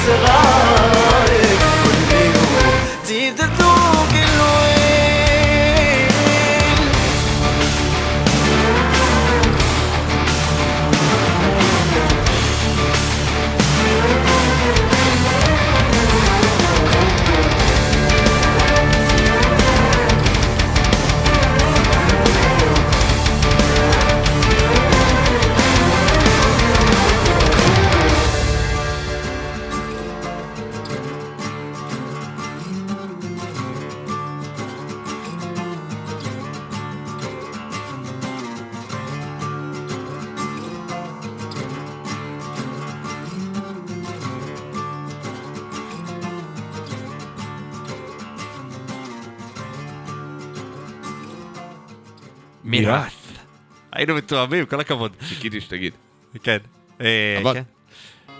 survive. היינו מתואמים, כל הכבוד. חיכיתי שתגיד. כן. אה, אבל- כן.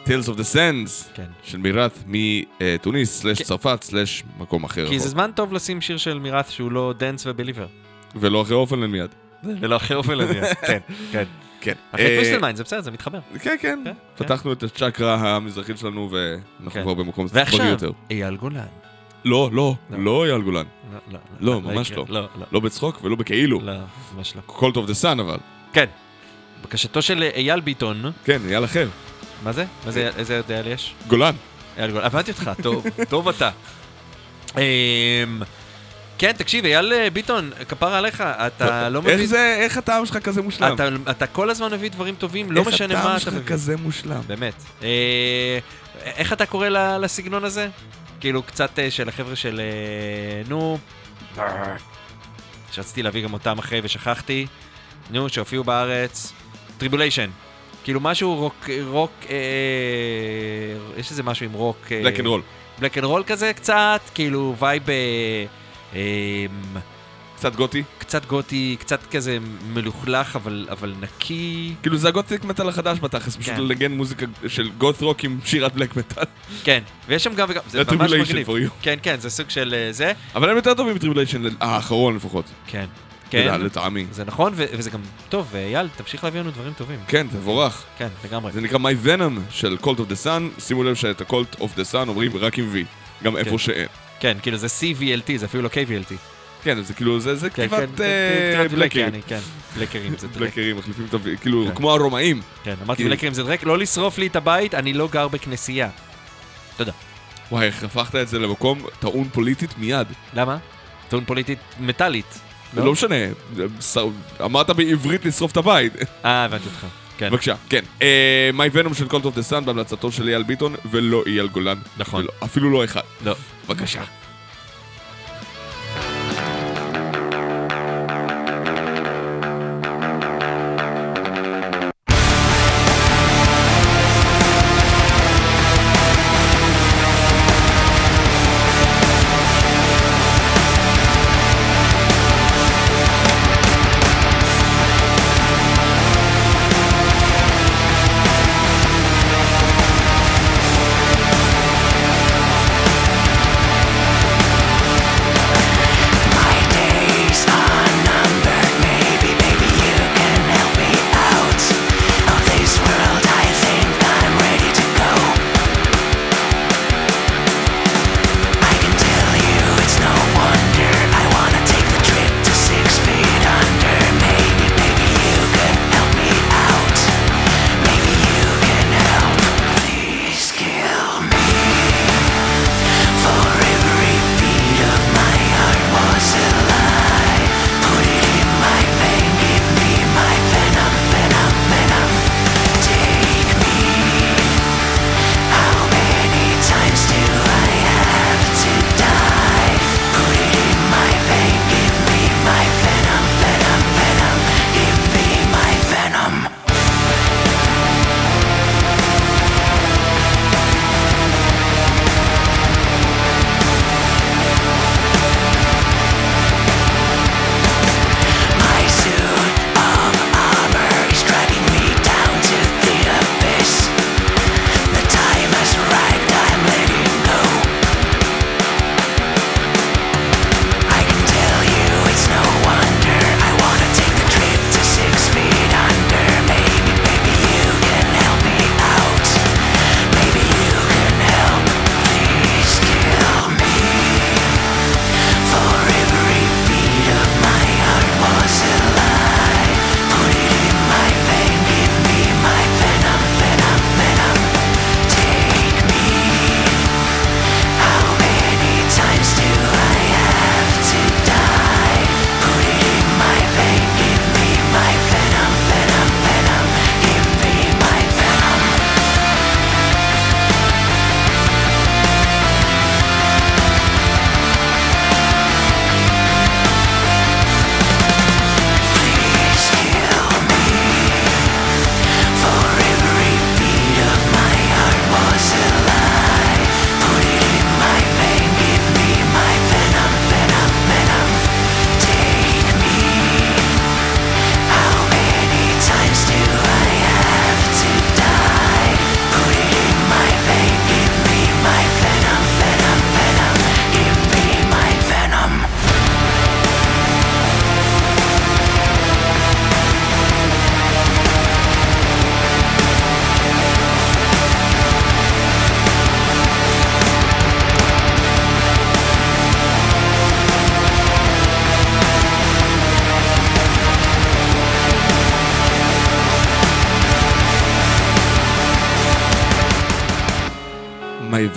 Tales of the Sands כן. של Myrath מתוניס, slash צרפת, slash מקום אחר. כי זה רחוק. זמן טוב לשים שיר של Myrath שהוא לא Dance ו Believer. ולא אחרי Orphaned Land מיד. ולא אחרי Orphaned Land. כן, כן. כן. אחרי אה, Twisted Mind, זה בסדר, זה מתחבר. כן, כן. כן, כן. פתחנו את הצ'קרה המזרחית שלנו, ואנחנו כן. כבר במקום ועכשיו, יותר. אייל גולן. לא, לא, לא. לא אייל גולן. לא, לא, ממש. לא. לא, לא. לא בצחוק ולא בכאילו. לא, ממש לא. Cult of the Sun אבל. כן. בקשתו של אייל ביטון, כן, אייל אחר. מה זה? מה זה, איזה אייל יש? גולן. אייל גולן. הבנתי אותך, טוב, טוב אתה. אמ, כן, תקשיב, אייל אה, ביטון, כפרה עליך, אתה לא איך מביא... זה, איך הטעם שלך כזה מושלם? אתה, אתה כל הזמן מביא דברים טובים, לא משנה מה איך אתה הטעם מביא. שלך כזה מושלם? באמת. אה, איך אתה קורא לסגנון הזה? כאילו, קצת אה, של החבר'ה של... אה, נו... שרציתי להביא גם אותם אחרי ושכחתי. נו, שהופיעו בארץ. Tribulation. כאילו משהו רוק... רוק... אה, יש איזה משהו עם רוק... black and roll. black and roll כזה קצת, כאילו vibe... אה, אה, קצת גותי. קצת גותי, קצת כזה מלוכלך, אבל, אבל נקי. כאילו זה ה gothic מטאל החדש בתכלס, פשוט כן. לנגן מוזיקה של גות רוק עם שירת בלק מטאל. כן, ויש שם גם וגם, זה זה ממש מגניב. for you. כן, כן, זה סוג של אה, זה. אבל הם יותר טובים מטריבוליישן האחרון לפחות. כן. כן. כן, לטעמי. זה נכון, ו- וזה גם טוב, ואייל, תמשיך להביא לנו דברים טובים. כן, תבורך. כן, לגמרי. זה נקרא My Venom של Cult of the Sun. שימו לב שאת ה-Cult of the Sun אומרים רק עם V. גם איפה כן. שאין. כן, כאילו זה CVLT, זה אפילו לא KVLT. כן, זה כאילו, זה זה כן, כתיבת כן, אה, כתיבת בלקרים. בלקרים, כן, בלקרים זה דרק. בלקרים, מחליפים את ה... כאילו, כן. כמו הרומאים. כן, אמרתי כאילו- בלקרים זה דרק, לא לשרוף לי את הבית, אני לא גר בכנסייה. תודה. וואי, איך הפכת את זה למקום טעון פוליטית מיד. למה? טעון פוליטית מטאלית. זה לא משנה, אמרת בעברית לשרוף את הבית. אה, הבנתי אותך. כן. בבקשה, כן. אה, My Venom של Cult of the Sun בהמלצתו של אייל ביטון, ולא אייל גולן. נכון. אפילו לא אחד. לא. בבקשה.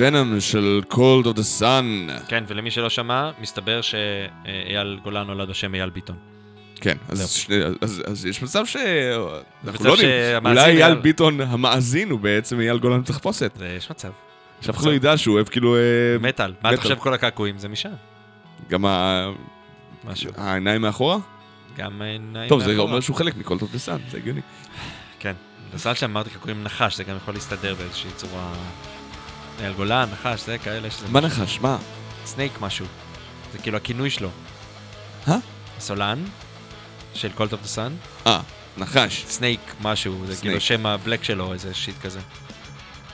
ונום של Cold of the Sun. כן, ולמי שלא שמע, מסתבר שאייל גולן נולד בשם אייל ביטון. כן, אז. שני, אז, אז יש מצב ש... אנחנו לא יודעים, אולי אייל אייל- ביטון המאזין הוא בעצם אייל גולן בתחפושת. זה יש מצב. שאף אחד לא ידע שהוא אוהב כאילו... אה, מטאל. מה אתה. חושב כל הקעקועים? זה משם. גם ה- משהו. העיניים מאחורה? גם העיניים טוב, זה מאחורה. אומר שהוא חלק מכל טוב לסן, זה הגיוני. כן. בסל שם אמרתי קעקועים נחש, זה גם יכול להסתדר באיזושהי צורה... אייל גולן, נחש, זה כאלה שזה... מה נחש? מה? סנייק משהו. זה כאילו הכינוי שלו. אה? סולן של Cult of the Sun. אה, נחש. Snake משהו, זה. כאילו שם ה black שלו, איזה shit כזה.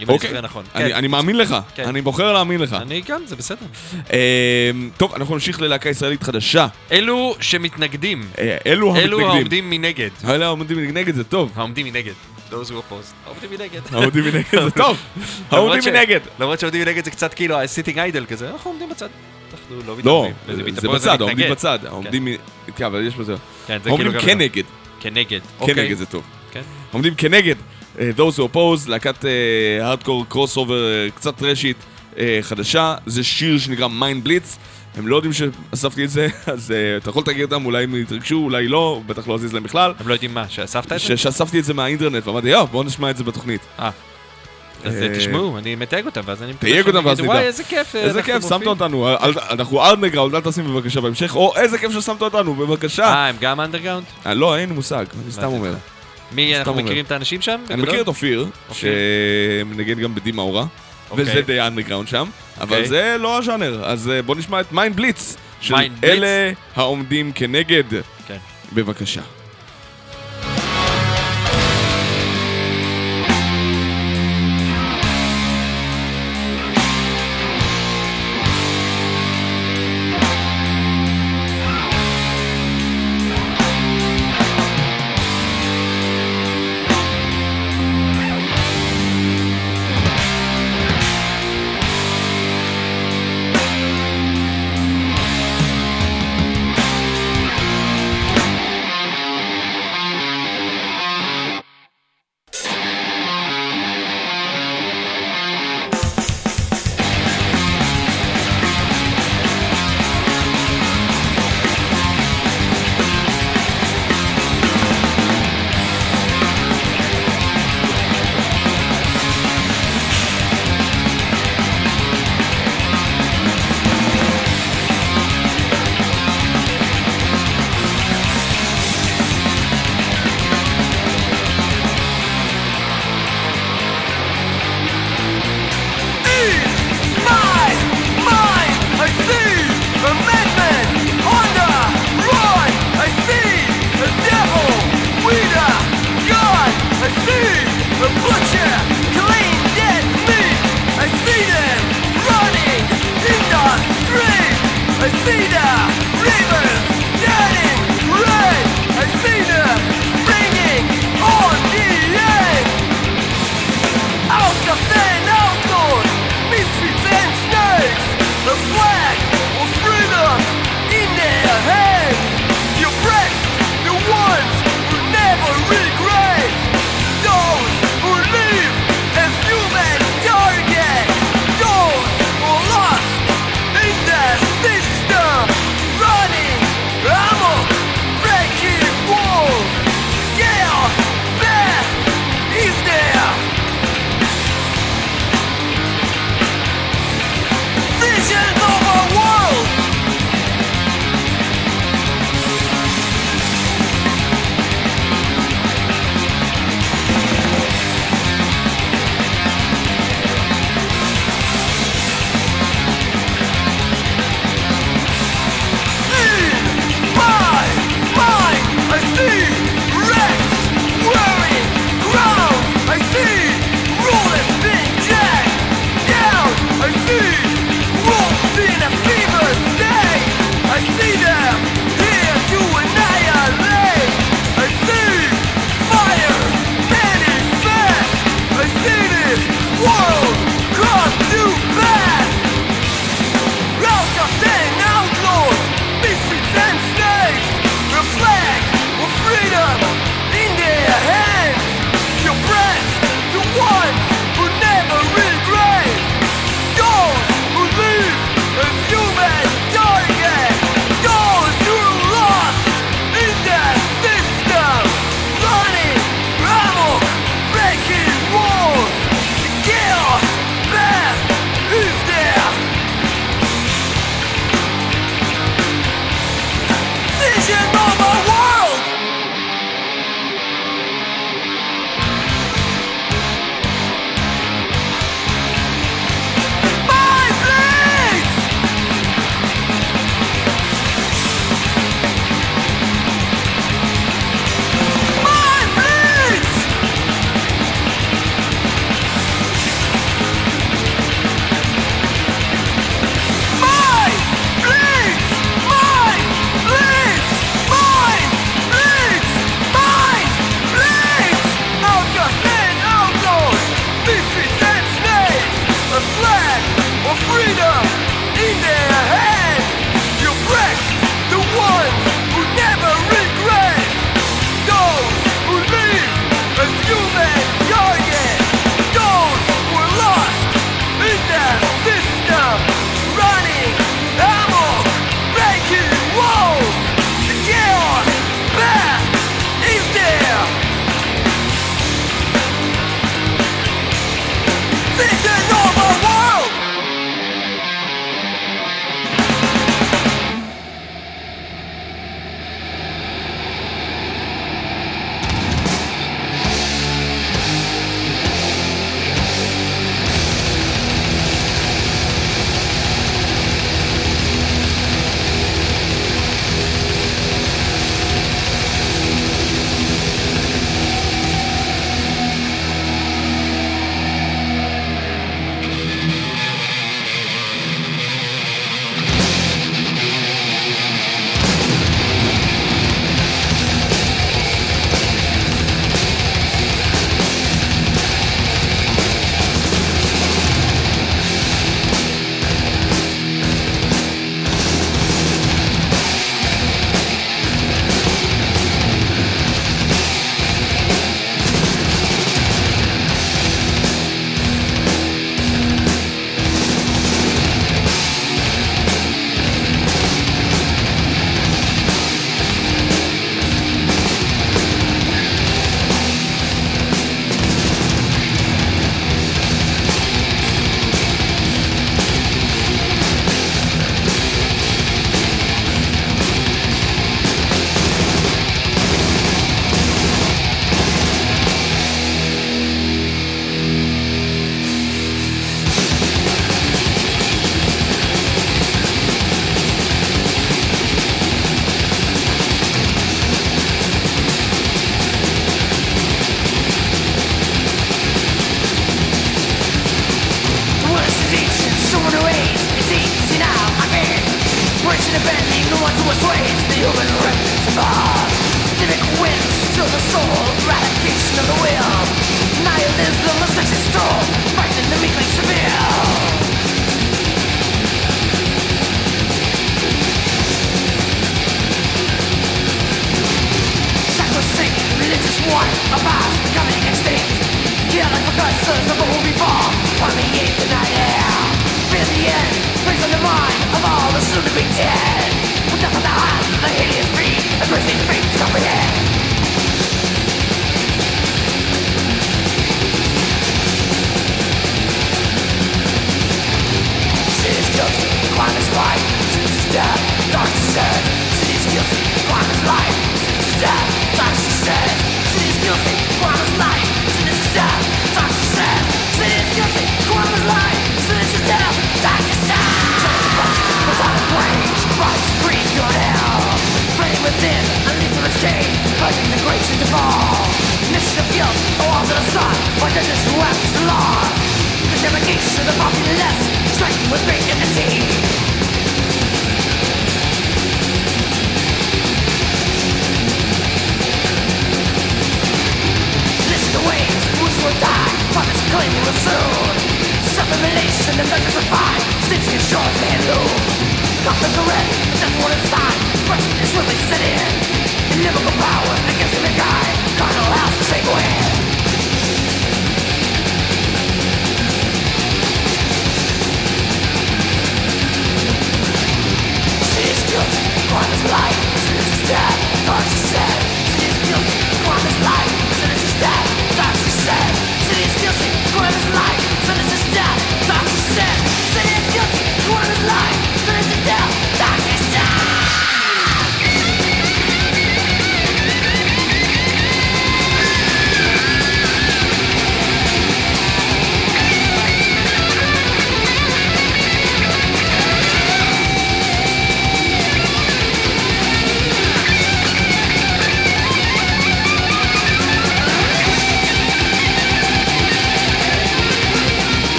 אם אני אוקיי. זוכר נכון. אני, כן. מאמין לך, כן. אני בוחר להאמין לך. אני גם, זה בסדר. אמ, טוב, אנחנו נמשיך ללהקה ישראלית חדשה. אלו שמתנגדים, אה, אלו אלו המתנגדים. העומדים מנגד. אלו העומדים נגד זה טוב. העומדים מנגד. Those who oppose. העומדים מנגד. העומדים מנגד זה טוב. העומדים מנגד. למרות שעומדים מנגד זה קצת כאילו ה- sitting idle כזה, אנחנו עומדים בצד. אנחנו לא לא, מתערבים. וזה זה בצד, העומדים. בצד. העומדים... מ- כן, אבל יש בזה... כן, העומדים כאילו גם... כנגד. כנגד. אוקיי. כנגד זה טוב. כן. עומדים כנגד. אה, Those who oppose, להקת hardcore crossover קצת thrash ית אה, חדשה. זה שיר שנקרא Mind Blitz. הם לא יודעים שאספתי את זה, אז אה, אתה יכול לתייג אותם, אולי הם יתרגשו, אולי לא, בטח לא יזיז להם בכלל. הם לא יודעים מה, שאספת את זה? שאספתי את זה מהאינטרנט ואמרתי, יואו, בואו נשמע את זה בתוכנית. אה. אז אה, תשמעו, אני מתייג אותם, ואז אני מקווה תייג אותם ואז נדע. וואי, איזה כיף. איזה כיף, שמת מופיעים." אותנו, אנחנו אנדרגראונד, אל תשים בבקשה בהמשך, או איזה כיף ששמת אותנו, בבקשה. אה, הם גם אנדרגראונד? אה, לא, אין מושג, אני סתם אומר. מי, אנחנו. מכירים את האנשים שם? אני? מכיר את אופיר. שמנגן גם בדי מאורה, אוקיי. וזה די אנדרגראונד שם, אבל אוקיי. זה לא הז'אנר, אז אה, בוא נשמע את Mind Blitz, של. אלה העומדים כנגד. כן. בבקשה.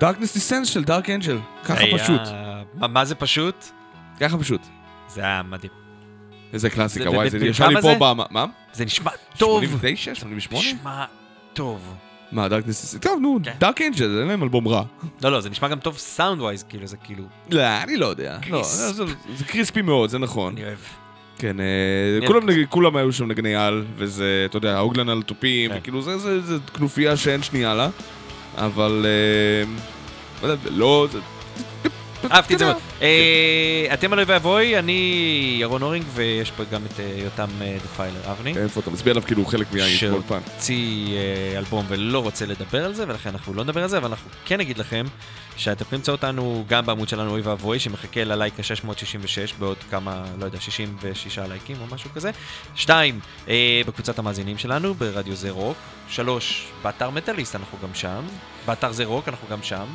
Darkness Descends של Dark Angel. ככה היה... פשוט. מה, מה זה פשוט? ככה פשוט. זה היה מדהים. איזה קלאסיקה, וואי, זה זה נשמע לי פה זה? ב... מה? זה נשמע טוב. 89? 88? נשמע טוב. מה, Darkness Descends? טוב, נו, כן. Dark Angel, אין להם אלבום רע. לא, לא, זה נשמע גם טוב sound wise, כאילו, זה כאילו... לא, אני לא יודע. לא, זה crispy מאוד, זה נכון. אני אוהב. כן, אה, כולם היו שם נגני על, וזה, אתה יודע, הוגלן על תופים, כן. וכאילו, זה כנופיה שאין שנייה לה. אבל... אה, לא, זה אהבתי את זה מאוד. אה, אתם הלוי ואבוי, אני ירון הורינג, ויש פה גם את אה, יותם אה, דפיילר אבני. כן, איפה אתה מצביע עליו כאילו הוא חלק מהאי כל פעם. שהוציא אלבום ולא רוצה לדבר על זה, ולכן אנחנו לא נדבר על זה, אבל אנחנו כן נגיד לכם שאתם יכולים למצוא אותנו גם בעמוד שלנו אוי ואבוי, שמחכה ללייק ה-666 בעוד כמה, לא יודע, 66 לייקים או משהו כזה. שתיים, בקבוצת המאזינים שלנו, ברדיו זה רוק. שלוש, באתר מטאליסט אנחנו גם שם. באתר זה רוק אנחנו גם שם.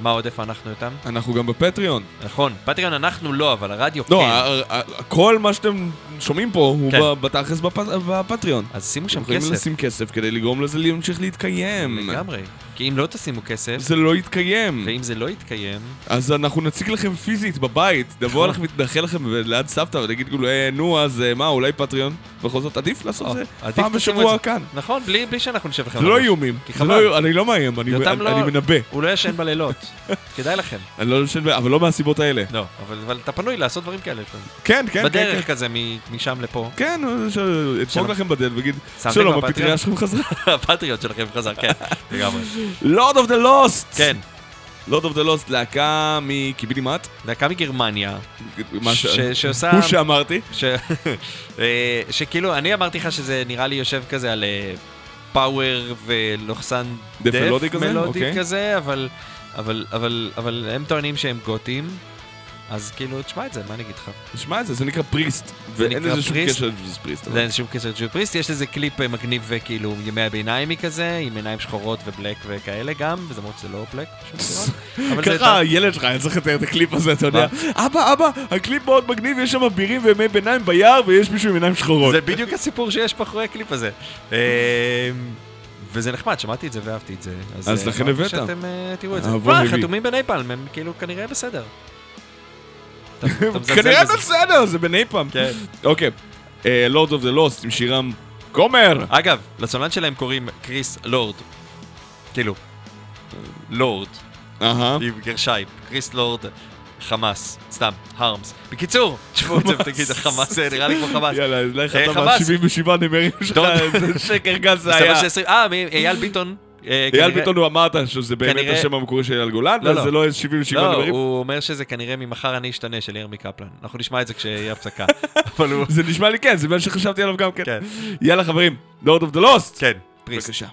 מה עוד, איפה אנחנו איתם? אנחנו גם בפטריון. נכון, פטריון אנחנו לא, אבל הרדיו לא, כן. ה- כל מה שאתם שומעים פה הוא כן. בתכלס בפ- בפטריון. אז שימו שם אתם יכולים כסף. לשים כסף כדי לגרום לזה להמשיך להתקיים. לגמרי. כי אם לא תשימו כסף, זה לא יתקיים. ואם זה לא יתקיים, אז אנחנו נציג לכם פיזית בבית, נבוא נכון. אליכם ונאחל לכם ליד סבתא ונגיד כאילו, "אה, נו, אז אה, מה, אולי פטריון? בכל זאת, עדיף לעשות זה פעם בשבוע. כאן. נכון, בלי שאנחנו נשב לכם. זה לא. איומים. לא- אני לא מאיים, אני לא- מנבא. הוא לא ישן בלילות. כדאי לכם. אני לא ישן, אבל לא מהסיבות האלה. לא, אבל אתה פנוי לעשות דברים כאלה לפעמים. כן, כן, כן. בדרך כן. כזה משם לפה. כן, ידפוק. לכם בדלת ויגיד, שלום? הפטריוט שלכם חזרה. הפטריוט שלכם חזר, כן, לגמרי. Lord of the Lost! כן, Lord of the Lost, להקה מקיבינימט. להקה מגרמניה, מה ש- שעושה... הוא שאמרתי. ש... אה, שכאילו, אני אמרתי לך שזה נראה לי יושב כזה על power ולוכסן death melody כזה? אוקיי. כזה, אבל, אבל, אבל, אבל הם טוענים שהם גותים, אז כאילו, תשמע את זה, מה אני אגיד לך? תשמע את זה, זה נקרא Priest. ואין לזה שום? קשר לזה Priest. אין שום קשר ל Judas Priest, יש לזה קליפ אה, מגניב וכאילו ימי הביניים כזה, עם עיניים שחורות ו black וכאלה גם, וזה למרות שזה לא black, ככה הילד שלך היה צריך לתאר את הקליפ הזה, אתה יודע. אבא, אבא, הקליפ מאוד מגניב, יש שם אבירים וימי ביניים ביער ויש מישהו עם עיניים שחורות. זה בדיוק הסיפור שיש מאחורי הקליפ הזה. אה, וזה נחמד, שמעתי את זה ואהבתי את זה. אז אה, לכן הבאת. שאתם אה, תראו את זה. חתומים בנייפלם, הם כאילו כנראה בסדר. כנראה. בסדר, זה בנייפם. כן. אוקיי, Lord of the Lost עם שירם גומר. אגב, לסולן שלהם קוראים קריס לורד. כאילו, לורד, אהה. עם גרשיים. קריס לורד. חמאס, סתם, הרמס. בקיצור, תשמעו את זה ותגיד, חמאס זה נראה לי כמו חמאס. יאללה, לך אה, אתה חמאס. מה-77 נמרים שלך. איזה שקר גס זה היה. אה, אייל ביטון. אה, אייל ביטון הוא אמרת שזה באמת כנראה- השם המקורי של אייל גולן, לא, לא. וזה לא איזה 77 לא, נמרים. הוא אומר שזה כנראה ממחר אני אשתנה של ירמי קפלן. אנחנו נשמע את זה כשיהיה הפסקה. זה נשמע לי כן, זה מה שחשבתי עליו גם כן. כן. יאללה חברים, לורד אוף דה לוסט. כן, פריסט. בבקשה.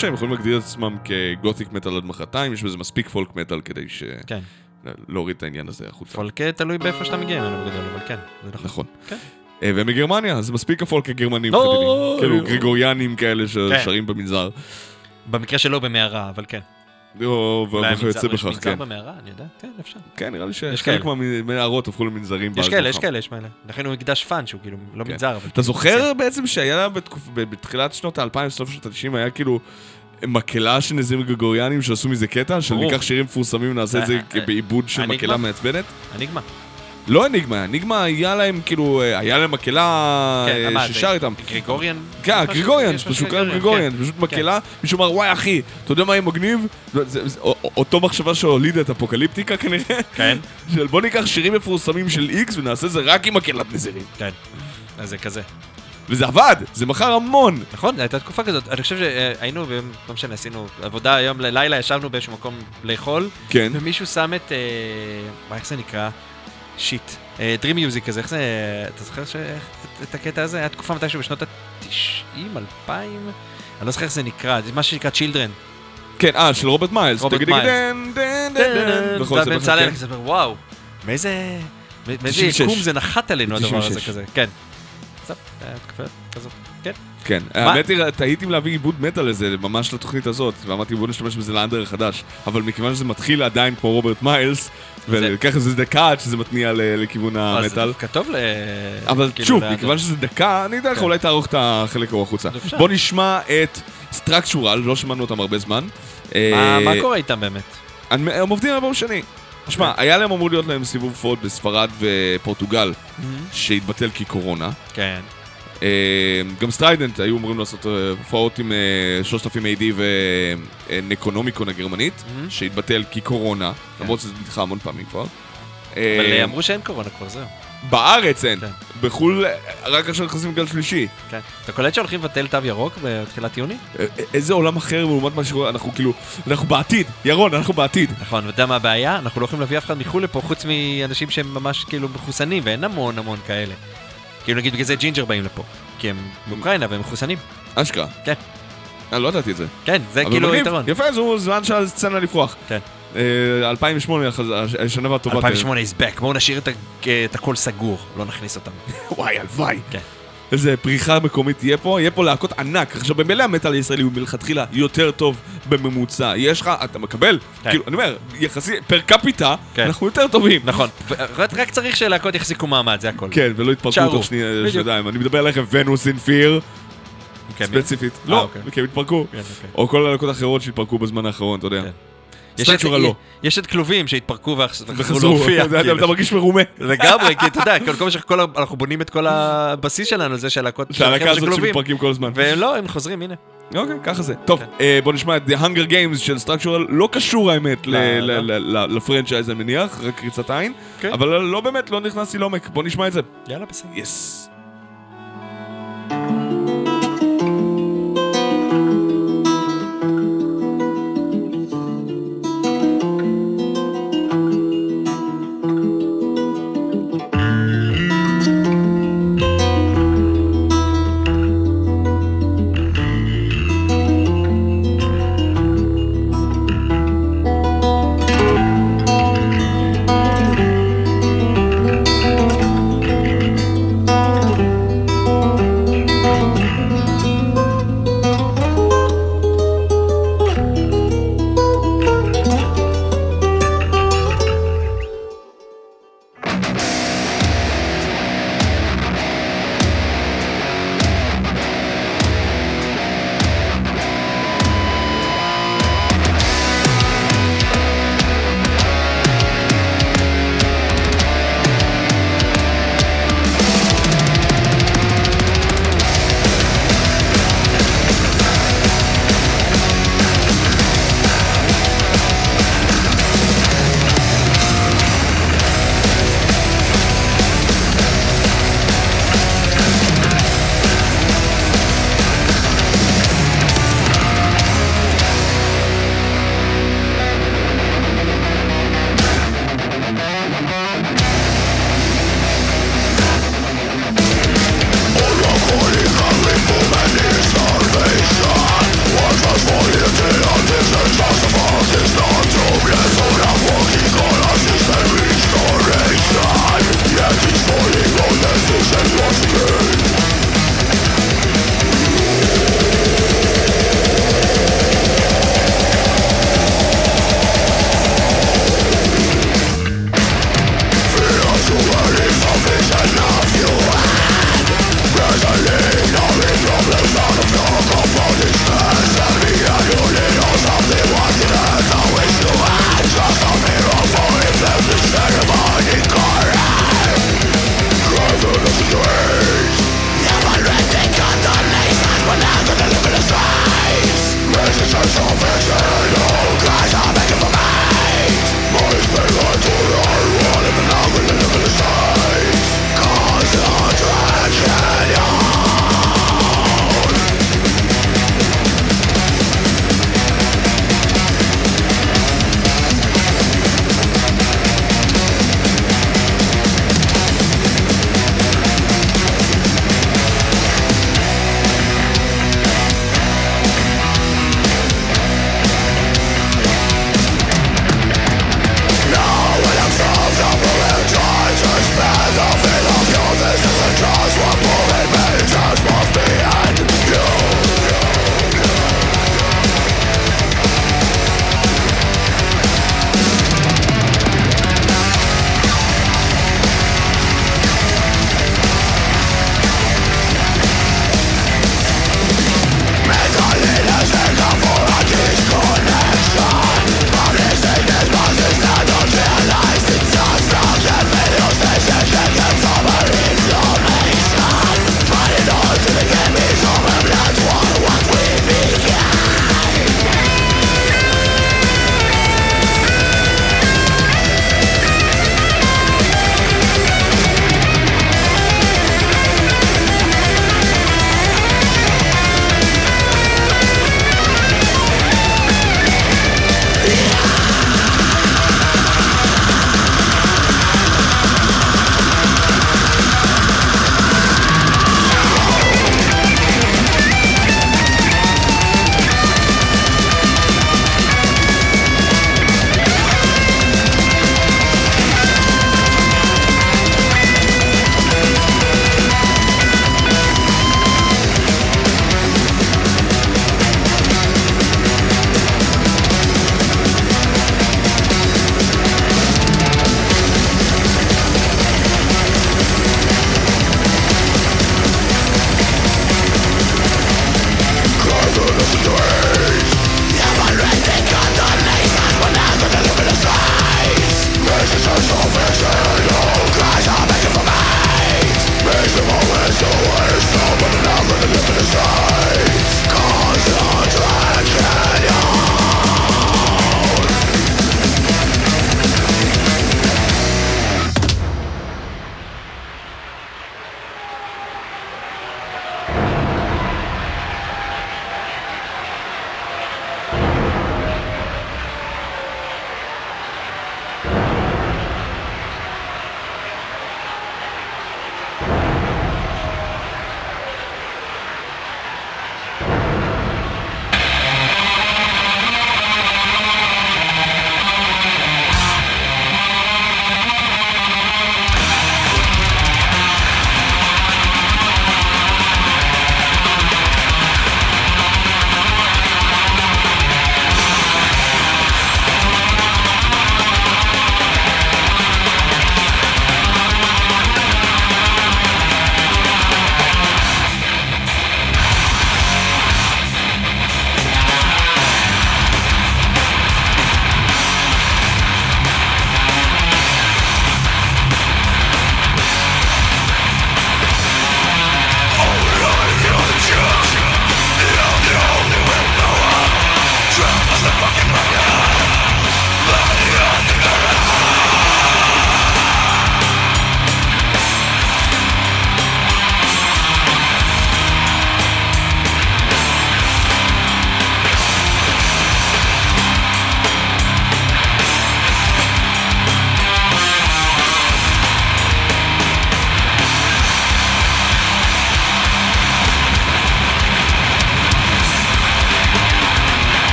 שהם יכולים להגדיר את עצמם כ gothic metal עד מחרתיים, יש בזה מספיק folk metal כדי ש... כן. להוריד את העניין הזה החוצה. folk אה, תלוי באיפה שאתה מגיע ממנו בגדול, אבל כן, זה נכון. נכון. כן. אה, והם מגרמניה, אז מספיק ה folk הגרמנים, אוי, חביבים. כאילו אוי. גריגוריאנים כאלה כן. ששרים במנזר. במקרה שלו במערה, אבל כן. או, וכיוצא המנזר- יש בכך, מנזר כן. במערה, אני יודע? כן, אפשר. כן, נראה לי יש שחלק כאלה. מהמנהרות הפכו למנזרים. יש כאלה, יש. כאלה, יש כאלה. לכן הוא מקדש פאן, שהוא כאילו לא כן. מנזר, אבל... אתה זוכר בעצם שהיה בתחילת שנות האלפיים, סוף שנות ה-90, היה כאילו מקהלה של נזירים גרגוריאנים שעשו מזה קטע, של. ניקח שירים מפורסמים, נעשה את זה אה, אה, בעיבוד של אניגמה? מקהלה מעצבנת? אניגמה. לא אניגמה, אניגמה היה להם כאילו, אה, היה להם מקהלה כן, אה, זה ששר איתם. גריגוריאן? כן, גריגוריאן, פשוט קוראים גריגוריאן, פשוט כן. מקהלה, מישהו אמר, וואי אחי, אתה יודע מה יהיה מגניב? זה- זה- זה- א- אותו מחשבה שהולידה את אפוקליפטיקה כנראה, כן. של בוא ניקח שירים מפורסמים של איקס ונעשה זה רק עם מקהלת נזירים. כן. אז זה כזה. וזה עבד, זה מכר המון. נכון, הייתה תקופה כזאת. אני חושב שהיינו, לא משנה, עשינו עבודה היום ללילה, ישבנו באיזשהו מקום לאכול, כן. ומישהו שם את... אה, מה, איך זה נקרא? שיט. Dream Music כזה, איך זה... אתה זוכר ש- את- את הקטע הזה? היה תקופה מתישהו בשנות ה-90, 2000? אני לא זוכר איך זה נקרא, זה מה שנקרא Children. כן, אה, של רוברט מיילס. רוברט מיילס. דן, דן, דן, דן. נכון, זה באמצע הלילה. כזה, וואו, מאיזה... מאיזה 96. יקום זה נחת עלינו הדבר הזה 96. כזה, כן. זהו, היה תקופה כזאת, כן. כן, האמת היא, תהיתי אם להביא עיבוד מטאל לזה, ממש לתוכנית הזאת, ואמרתי בוא נשתמש בזה לאנדר החדש, אבל מכיוון שזה מתחיל עדיין כמו רוברט מיילס, ולקח איזה דקה עד שזה מתניע לכיוון אז זה המטאל. דווקא טוב ל... אבל כאילו, שוב, מכיוון שזה דקה, אני אתן לך כן. אולי תערוך את החלק ההוא החוצה. בוא נשמע את סטרקצ'ורל, לא שמענו אותם הרבה זמן. מה אה, קורה איתם באמת? הם עובדים על אלבום שני. שמע, היה להם אמור להיות להם סיבוב הופעות בספרד ופורטוגל, שהתבטל כי קורונה. כן. אה, גם Strident היו אמורים לעשות אה, הופעות עם אה, 3000 AD ו Necronomicon הגרמנית. שהתבטל כי קורונה, למרות שזה נדחה המון פעמים כבר. אה, אבל אה, אמרו שאין קורונה כבר, זהו. בארץ אין, כן. בחו"ל אה, רק עכשיו נכנסים לגל שלישי. כן. אתה קולט שהולכים לבטל תו ירוק בתחילת יוני? אה, אה, איזה עולם אחר לעומת מה שקורה, אנחנו כאילו, אנחנו בעתיד, ירון, אנחנו בעתיד. נכון, ואתה יודע מה הבעיה? אנחנו לא יכולים להביא אף אחד מחו"ל לפה, חוץ מאנשים שהם ממש כאילו מחוסנים, ואין המון המון כאלה. כאילו נגיד בגלל זה Jinjer באים לפה. כי הם מאוקראינה והם מחוסנים. אשכרה. כן. אני לא ידעתי את זה. כן, זה כאילו יתרון. יפה, זו זמן של הסצנה לפרוח. כן. אה, 2008, החז- השנה והטובה. 2008 is back, בואו נשאיר את הכל סגור, לא נכניס אותם. וואי, הלוואי. כן. איזה פריחה מקומית תהיה פה, יהיה פה להקות ענק. עכשיו, במילא המטאל הישראלי הוא מלכתחילה יותר טוב בממוצע. יש לך, אתה מקבל, כן. כאילו, אני אומר, יחסי, פר קפיטה, כן. אנחנו יותר טובים. נכון, רק צריך שלהקות יחזיקו מעמד, זה הכל. כן, ולא יתפרקו. תוך. שנתיים. אני מדבר עליכם ונוס אין פיר, כן, ספציפית. לא. כי הם התפרקו. כן. או כל הלהקות האחרות שהתפרקו בזמן האחרון, אתה יודע. כן. יש את- לא. יש את כלובים שהתפרקו וחזרו להופיע. אתה כאילו. אתה מרגיש מרומה. לגמרי, כי אתה יודע, אנחנו בונים את כל הבסיס שלנו, זה של החבר'ה של הזאת כלובים. שמתפרקים כל הזמן. ולא, הם חוזרים, הנה. אוקיי, ככה זה. טוב, כן. אה, בוא נשמע את The Hunger Games של סטרקצ'ורל, לא קשור האמת לא, לא. ל- ל- לפרנצ'ייז אני מניח, רק קריצת עין, כן. אבל לא באמת, לא נכנסתי לעומק, בוא נשמע את זה. יאללה, בסדר. יס.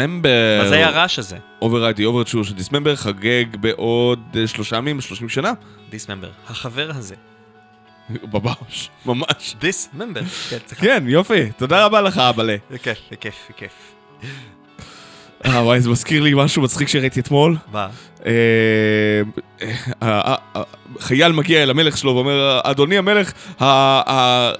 Dismember. מה זה היה הרעש הזה? Override of the Overture של Dismember חגג בעוד אה, שלושה ימים, 30 שנה. דיסממבר. החבר הזה. ממש, ממש. Dismember. כן. כן, יופי, תודה רבה לך, אבאלה. זה כיף, זה כיף, זה כיף. אה, וואי, זה מזכיר לי משהו מצחיק שראיתי אתמול. מה? חייל מגיע אל המלך שלו ואומר, אדוני המלך,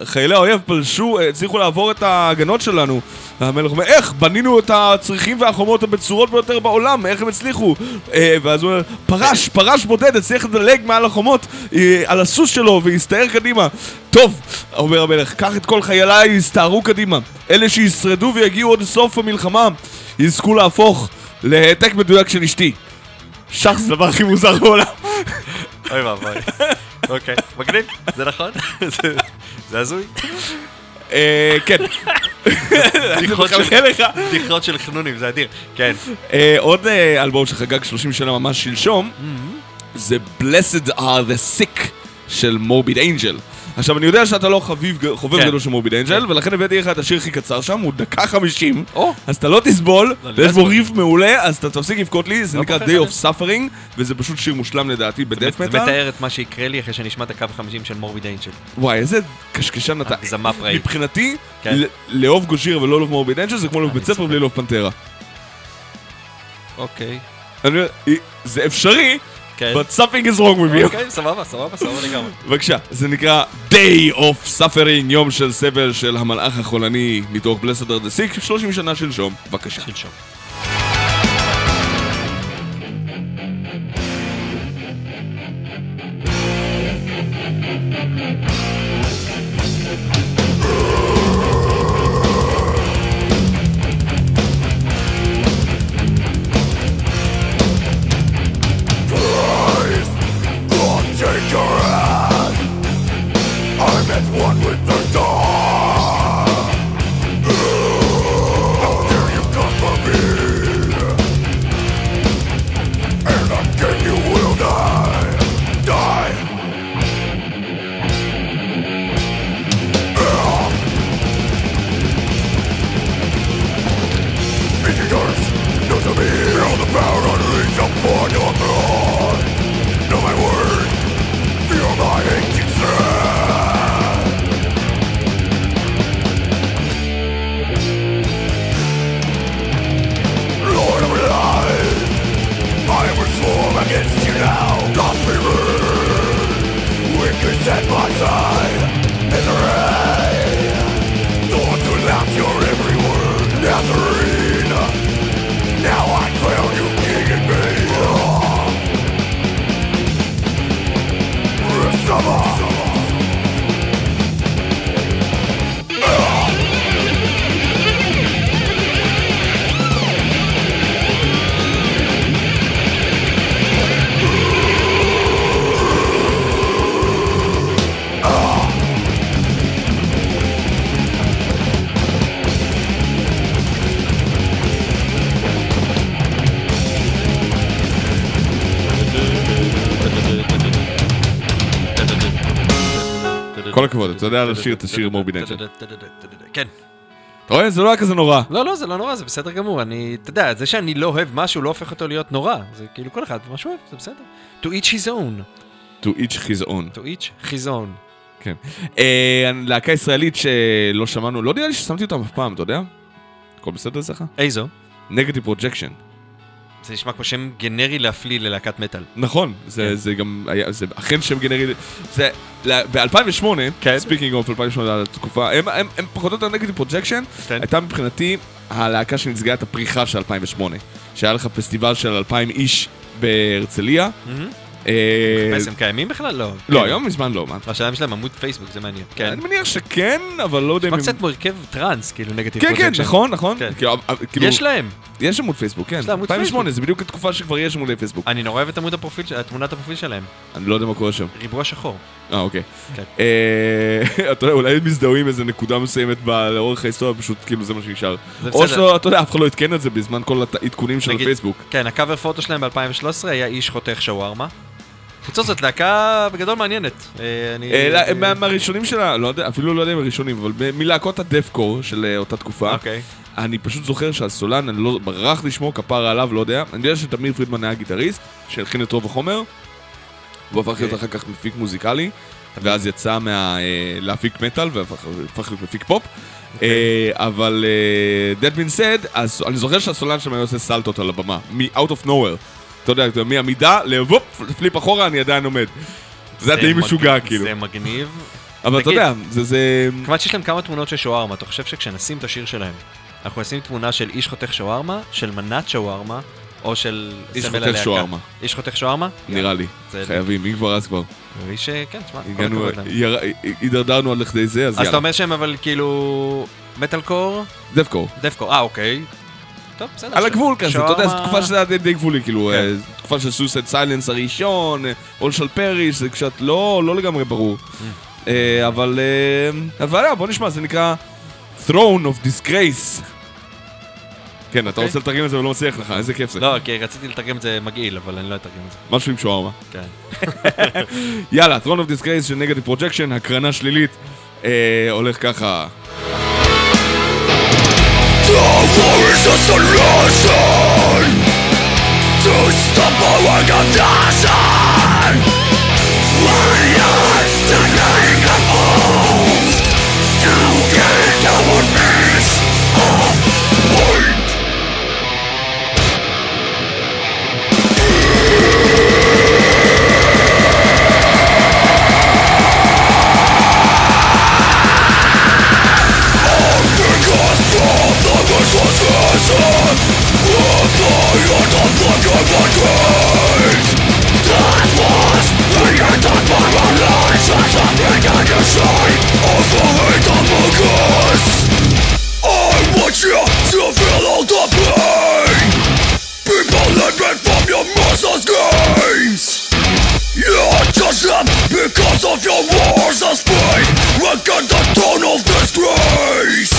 חיילי האויב פלשו, אה, הצליחו לעבור את ההגנות שלנו. והמלך אומר, איך? בנינו את הצריחים והחומות הבצורות ביותר בעולם, איך הם הצליחו? אה, ואז הוא אומר, פרש, פרש בודד, הצליח לדלג מעל החומות אה, על הסוס שלו והסתער קדימה. טוב, אומר המלך, קח את כל חייליי, הסתערו קדימה. אלה שישרדו ויגיעו עד סוף המלחמה, יזכו להפוך להעתק מדויק של אשתי. שח זה הדבר הכי מוזר בעולם. אוי ואבוי. אוקיי, מגניב, זה נכון? זה- הזוי. אה, כן. בדיחות של- חנונים, זה אדיר. כן. אה, עוד אה, אלבום שחגג 30 שנה ממש שלשום, זה Blessed are the Sick של מורביד אנג'ל. עכשיו, אני יודע שאתה לא חביב, חובב כן. גדול של מורביד אנג'ל, ולכן הבאתי לך את השיר הכי קצר שם, הוא דקה חמישים. אז אתה לא תסבול, לא, ויש לא בו. ריף מעולה, אז אתה תפסיק לבכות לי, זה לא נקרא Day of Suffering, וזה פשוט שיר מושלם לדעתי בדף זה מטאל. מתאר את מה שיקרה לי אחרי שנשמע את הקו החמישים של מורביד אנג'ל. וואי, איזה קשקשן אתה. הגזמה פראית. מבחינתי, כן. לאהוב גושיר ולא לאהוב מורביד אנג'ל זה כמו לאהוב בית ספר. בלי לאהוב פנטרה. אוקיי. זה אפשרי, כן. but something is wrong with you. אוקיי, סבבה, סבבה, סבבה לגמרי. בבקשה, זה נקרא Day of Suffering, יום של סבל של המלאך החולני מתוך are the Sick, 30 שנה שלשום. בבקשה. שלשום. It's in my side. כל הכבוד, אתה יודע לשיר את השיר Morbid Angel. כן. אתה רואה? זה לא היה כזה נורא. לא, לא, זה לא נורא, זה בסדר גמור. אני, אתה יודע, זה שאני לא אוהב משהו לא הופך אותו להיות נורא. זה כאילו כל אחד מה שהוא אוהב, זה בסדר. To each his own. To each his own. To each his own. כן. אה, להקה ישראלית שלא שמענו, לא נראה לי ששמתי אותם אף פעם, אתה יודע? הכל בסדר אצלך? איזו? Negative Projection. זה נשמע כמו שם גנרי להפליא ללהקת מטאל. נכון, זה, כן. זה גם היה, זה אכן שם גנרי, זה, ב-2008, כן. Speaking of 2008, התקופה, הם, הם, הם פחות או יותר Negative Projection, כן. הייתה מבחינתי הלהקה שסגרה את הפריחה של 2008, שהיה לך פסטיבל של 2,000 איש בהרצליה. אה, מחפש, הם קיימים בכלל? לא. לא, כן. היום מזמן לא? השאלה אם יש להם עמוד פייסבוק, זה מעניין. כן. אני מניח שכן, אבל לא יודע אם... נשמע קצת כמו הרכב טראנס, כאילו נגטיב כן, כן, נכון, נכון. כן. אה, כאילו, יש להם. יש עמוד פייסבוק, כן. יש להם עמוד 2008, פייסבוק. זה בדיוק התקופה שכבר יש עמודי פייסבוק. אני נורא אוהב את עמוד הפרופיל, תמונת הפרופיל שלהם. אני לא יודע מה קורה שם. ריבוע שחור. אה, אוקיי. כן. אה, אתה יודע, אולי מזדהים איזה נקודה מסוימת לאורך ההיסטוריה, פשוט כאילו זה מה שנשאר. או בסדר. שלא, אתה יודע, אף אחד לא עדכן את זה בזמן כל העדכונים של הפייסבוק. כן, הקאבר פוטו שלהם ב-2013 היה איש חותך שווארמה. בקיצור זאת להקה בגדול מעניינת. אה. אה, מה- מהראשונים שלה, לא אפילו לא יודע אם הראשונים, אבל מלהקות ה deathcore של אה, אותה תקופה. אוקיי. אני פשוט זוכר שהסולן, אני לא, ברח לי שמו, כפרה עליו, לא יודע. אני יודע שתמיר פרידמן היה גיטריסט, שהלחין את רוב החומר. הוא הפך להיות אחר כך מפיק מוזיקלי, ואז יצא להפיק מטאל, והפך הפך להיות מפיק פופ. אה, אבל That being said, אני זוכר שהסולן שם היה עושה סלטות על הבמה, מ-out of nowhere. אתה יודע, מעמידה לוופ, פליפ אחורה, אני עדיין עומד. זה די משוגע, כאילו. זה מגניב. אבל אתה יודע, זה... זה... כיוון שיש להם כמה תמונות של שווארמה, אתה חושב שכשנשים את השיר שלהם, אנחנו נשים תמונה של איש חותך שווארמה, של מנת שווארמה, או של איש חותך? שווארמה. איש חותך שווארמה? נראה לי, זה- חייבים, אם כבר אז כבר. איש, כן, תשמע, כל הגענו, הכבוד להם. יר- הידרדרנו על לכדי זה, אז אז אתה יאללה. אומר שהם אבל כאילו... מטאל קור? דפקור. דפקור, אה אוקיי. טוב, בסדר. על הגבול כזה, אתה יודע, זו תקופה שזה היה די- גבולי, כאילו, כן. אה, תקופה של Suicide Silence הראשון, All Shall Perish, זה קצת לא לא לגמרי ברור. אמ. אה, אבל, אה, אבל בוא נשמע, זה נקרא Throne of Disgrace. כן, אתה אוקיי. רוצה לתרגם את זה ולא מצליח לך, איזה כיף זה. לא, כי רציתי לתרגם את זה מגעיל, אבל אני לא אתרגם את זה. משהו עם שווארמה. כן. יאללה, Throne of Disgrace של Negative Projection, הקרנה שלילית, הולך ככה. War is a solution to stop our organization. We are standing our because of your wars of spite Reckon the tone of disgrace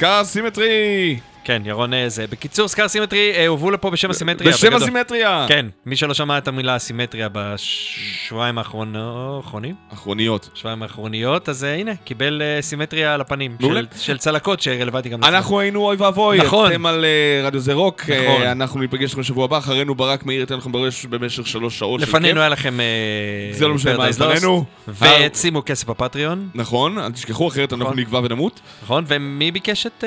Scar Symmetry, כן, ירון אה, זה. בקיצור, Scar Symmetry אה, הובאו לפה בשם הסימטריה. בשם. הסימטריה. כן, מי שלא שמע את המילה סימטריה בשבועיים האחרונים? אחרוניות. שבועיים האחרוניות, אז אה, הנה, קיבל אה, סימטריה על הפנים. מעולה. של- צלקות שרלוונטי גם לצלקות. אנחנו היינו אוי ואבוי, נכון. אתם על אה, רדיו זה רוק, נכון. אנחנו ניפגש לכם בשבוע הבא, אחרינו ברק מאיר ייתן לכם בראש במשך שלוש שעות של כיף. לפנינו היה לכם... זה לא משנה מה לפנינו. ושימו כסף בפטריון, נכון, אל תשכחו, אחרת אנחנו נכון. נגווע ונמות. נכון? ומי ביקש את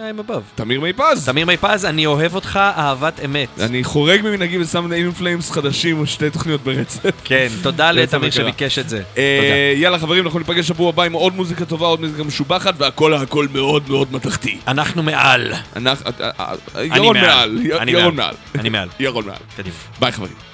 I'm Above? תמיר מי פז. תמיר מי פז, אני אוהב אותך אהבת אמת. אני חורג ממנהגי ושם In Flames חדשים, שתי תוכניות ברצף. כן, תודה לתמיר. שביקש את זה. אה, יאללה חברים, אנחנו ניפגש שבוע הבא עם עוד מוזיקה טובה, עוד מוזיקה משובחת, והכל הכל מאוד מאוד מתכתי. אנחנו מעל. אנחנו, אה, אה, ירון מעל, ירון מעל. אני מעל. ירון מעל. ביי חברים.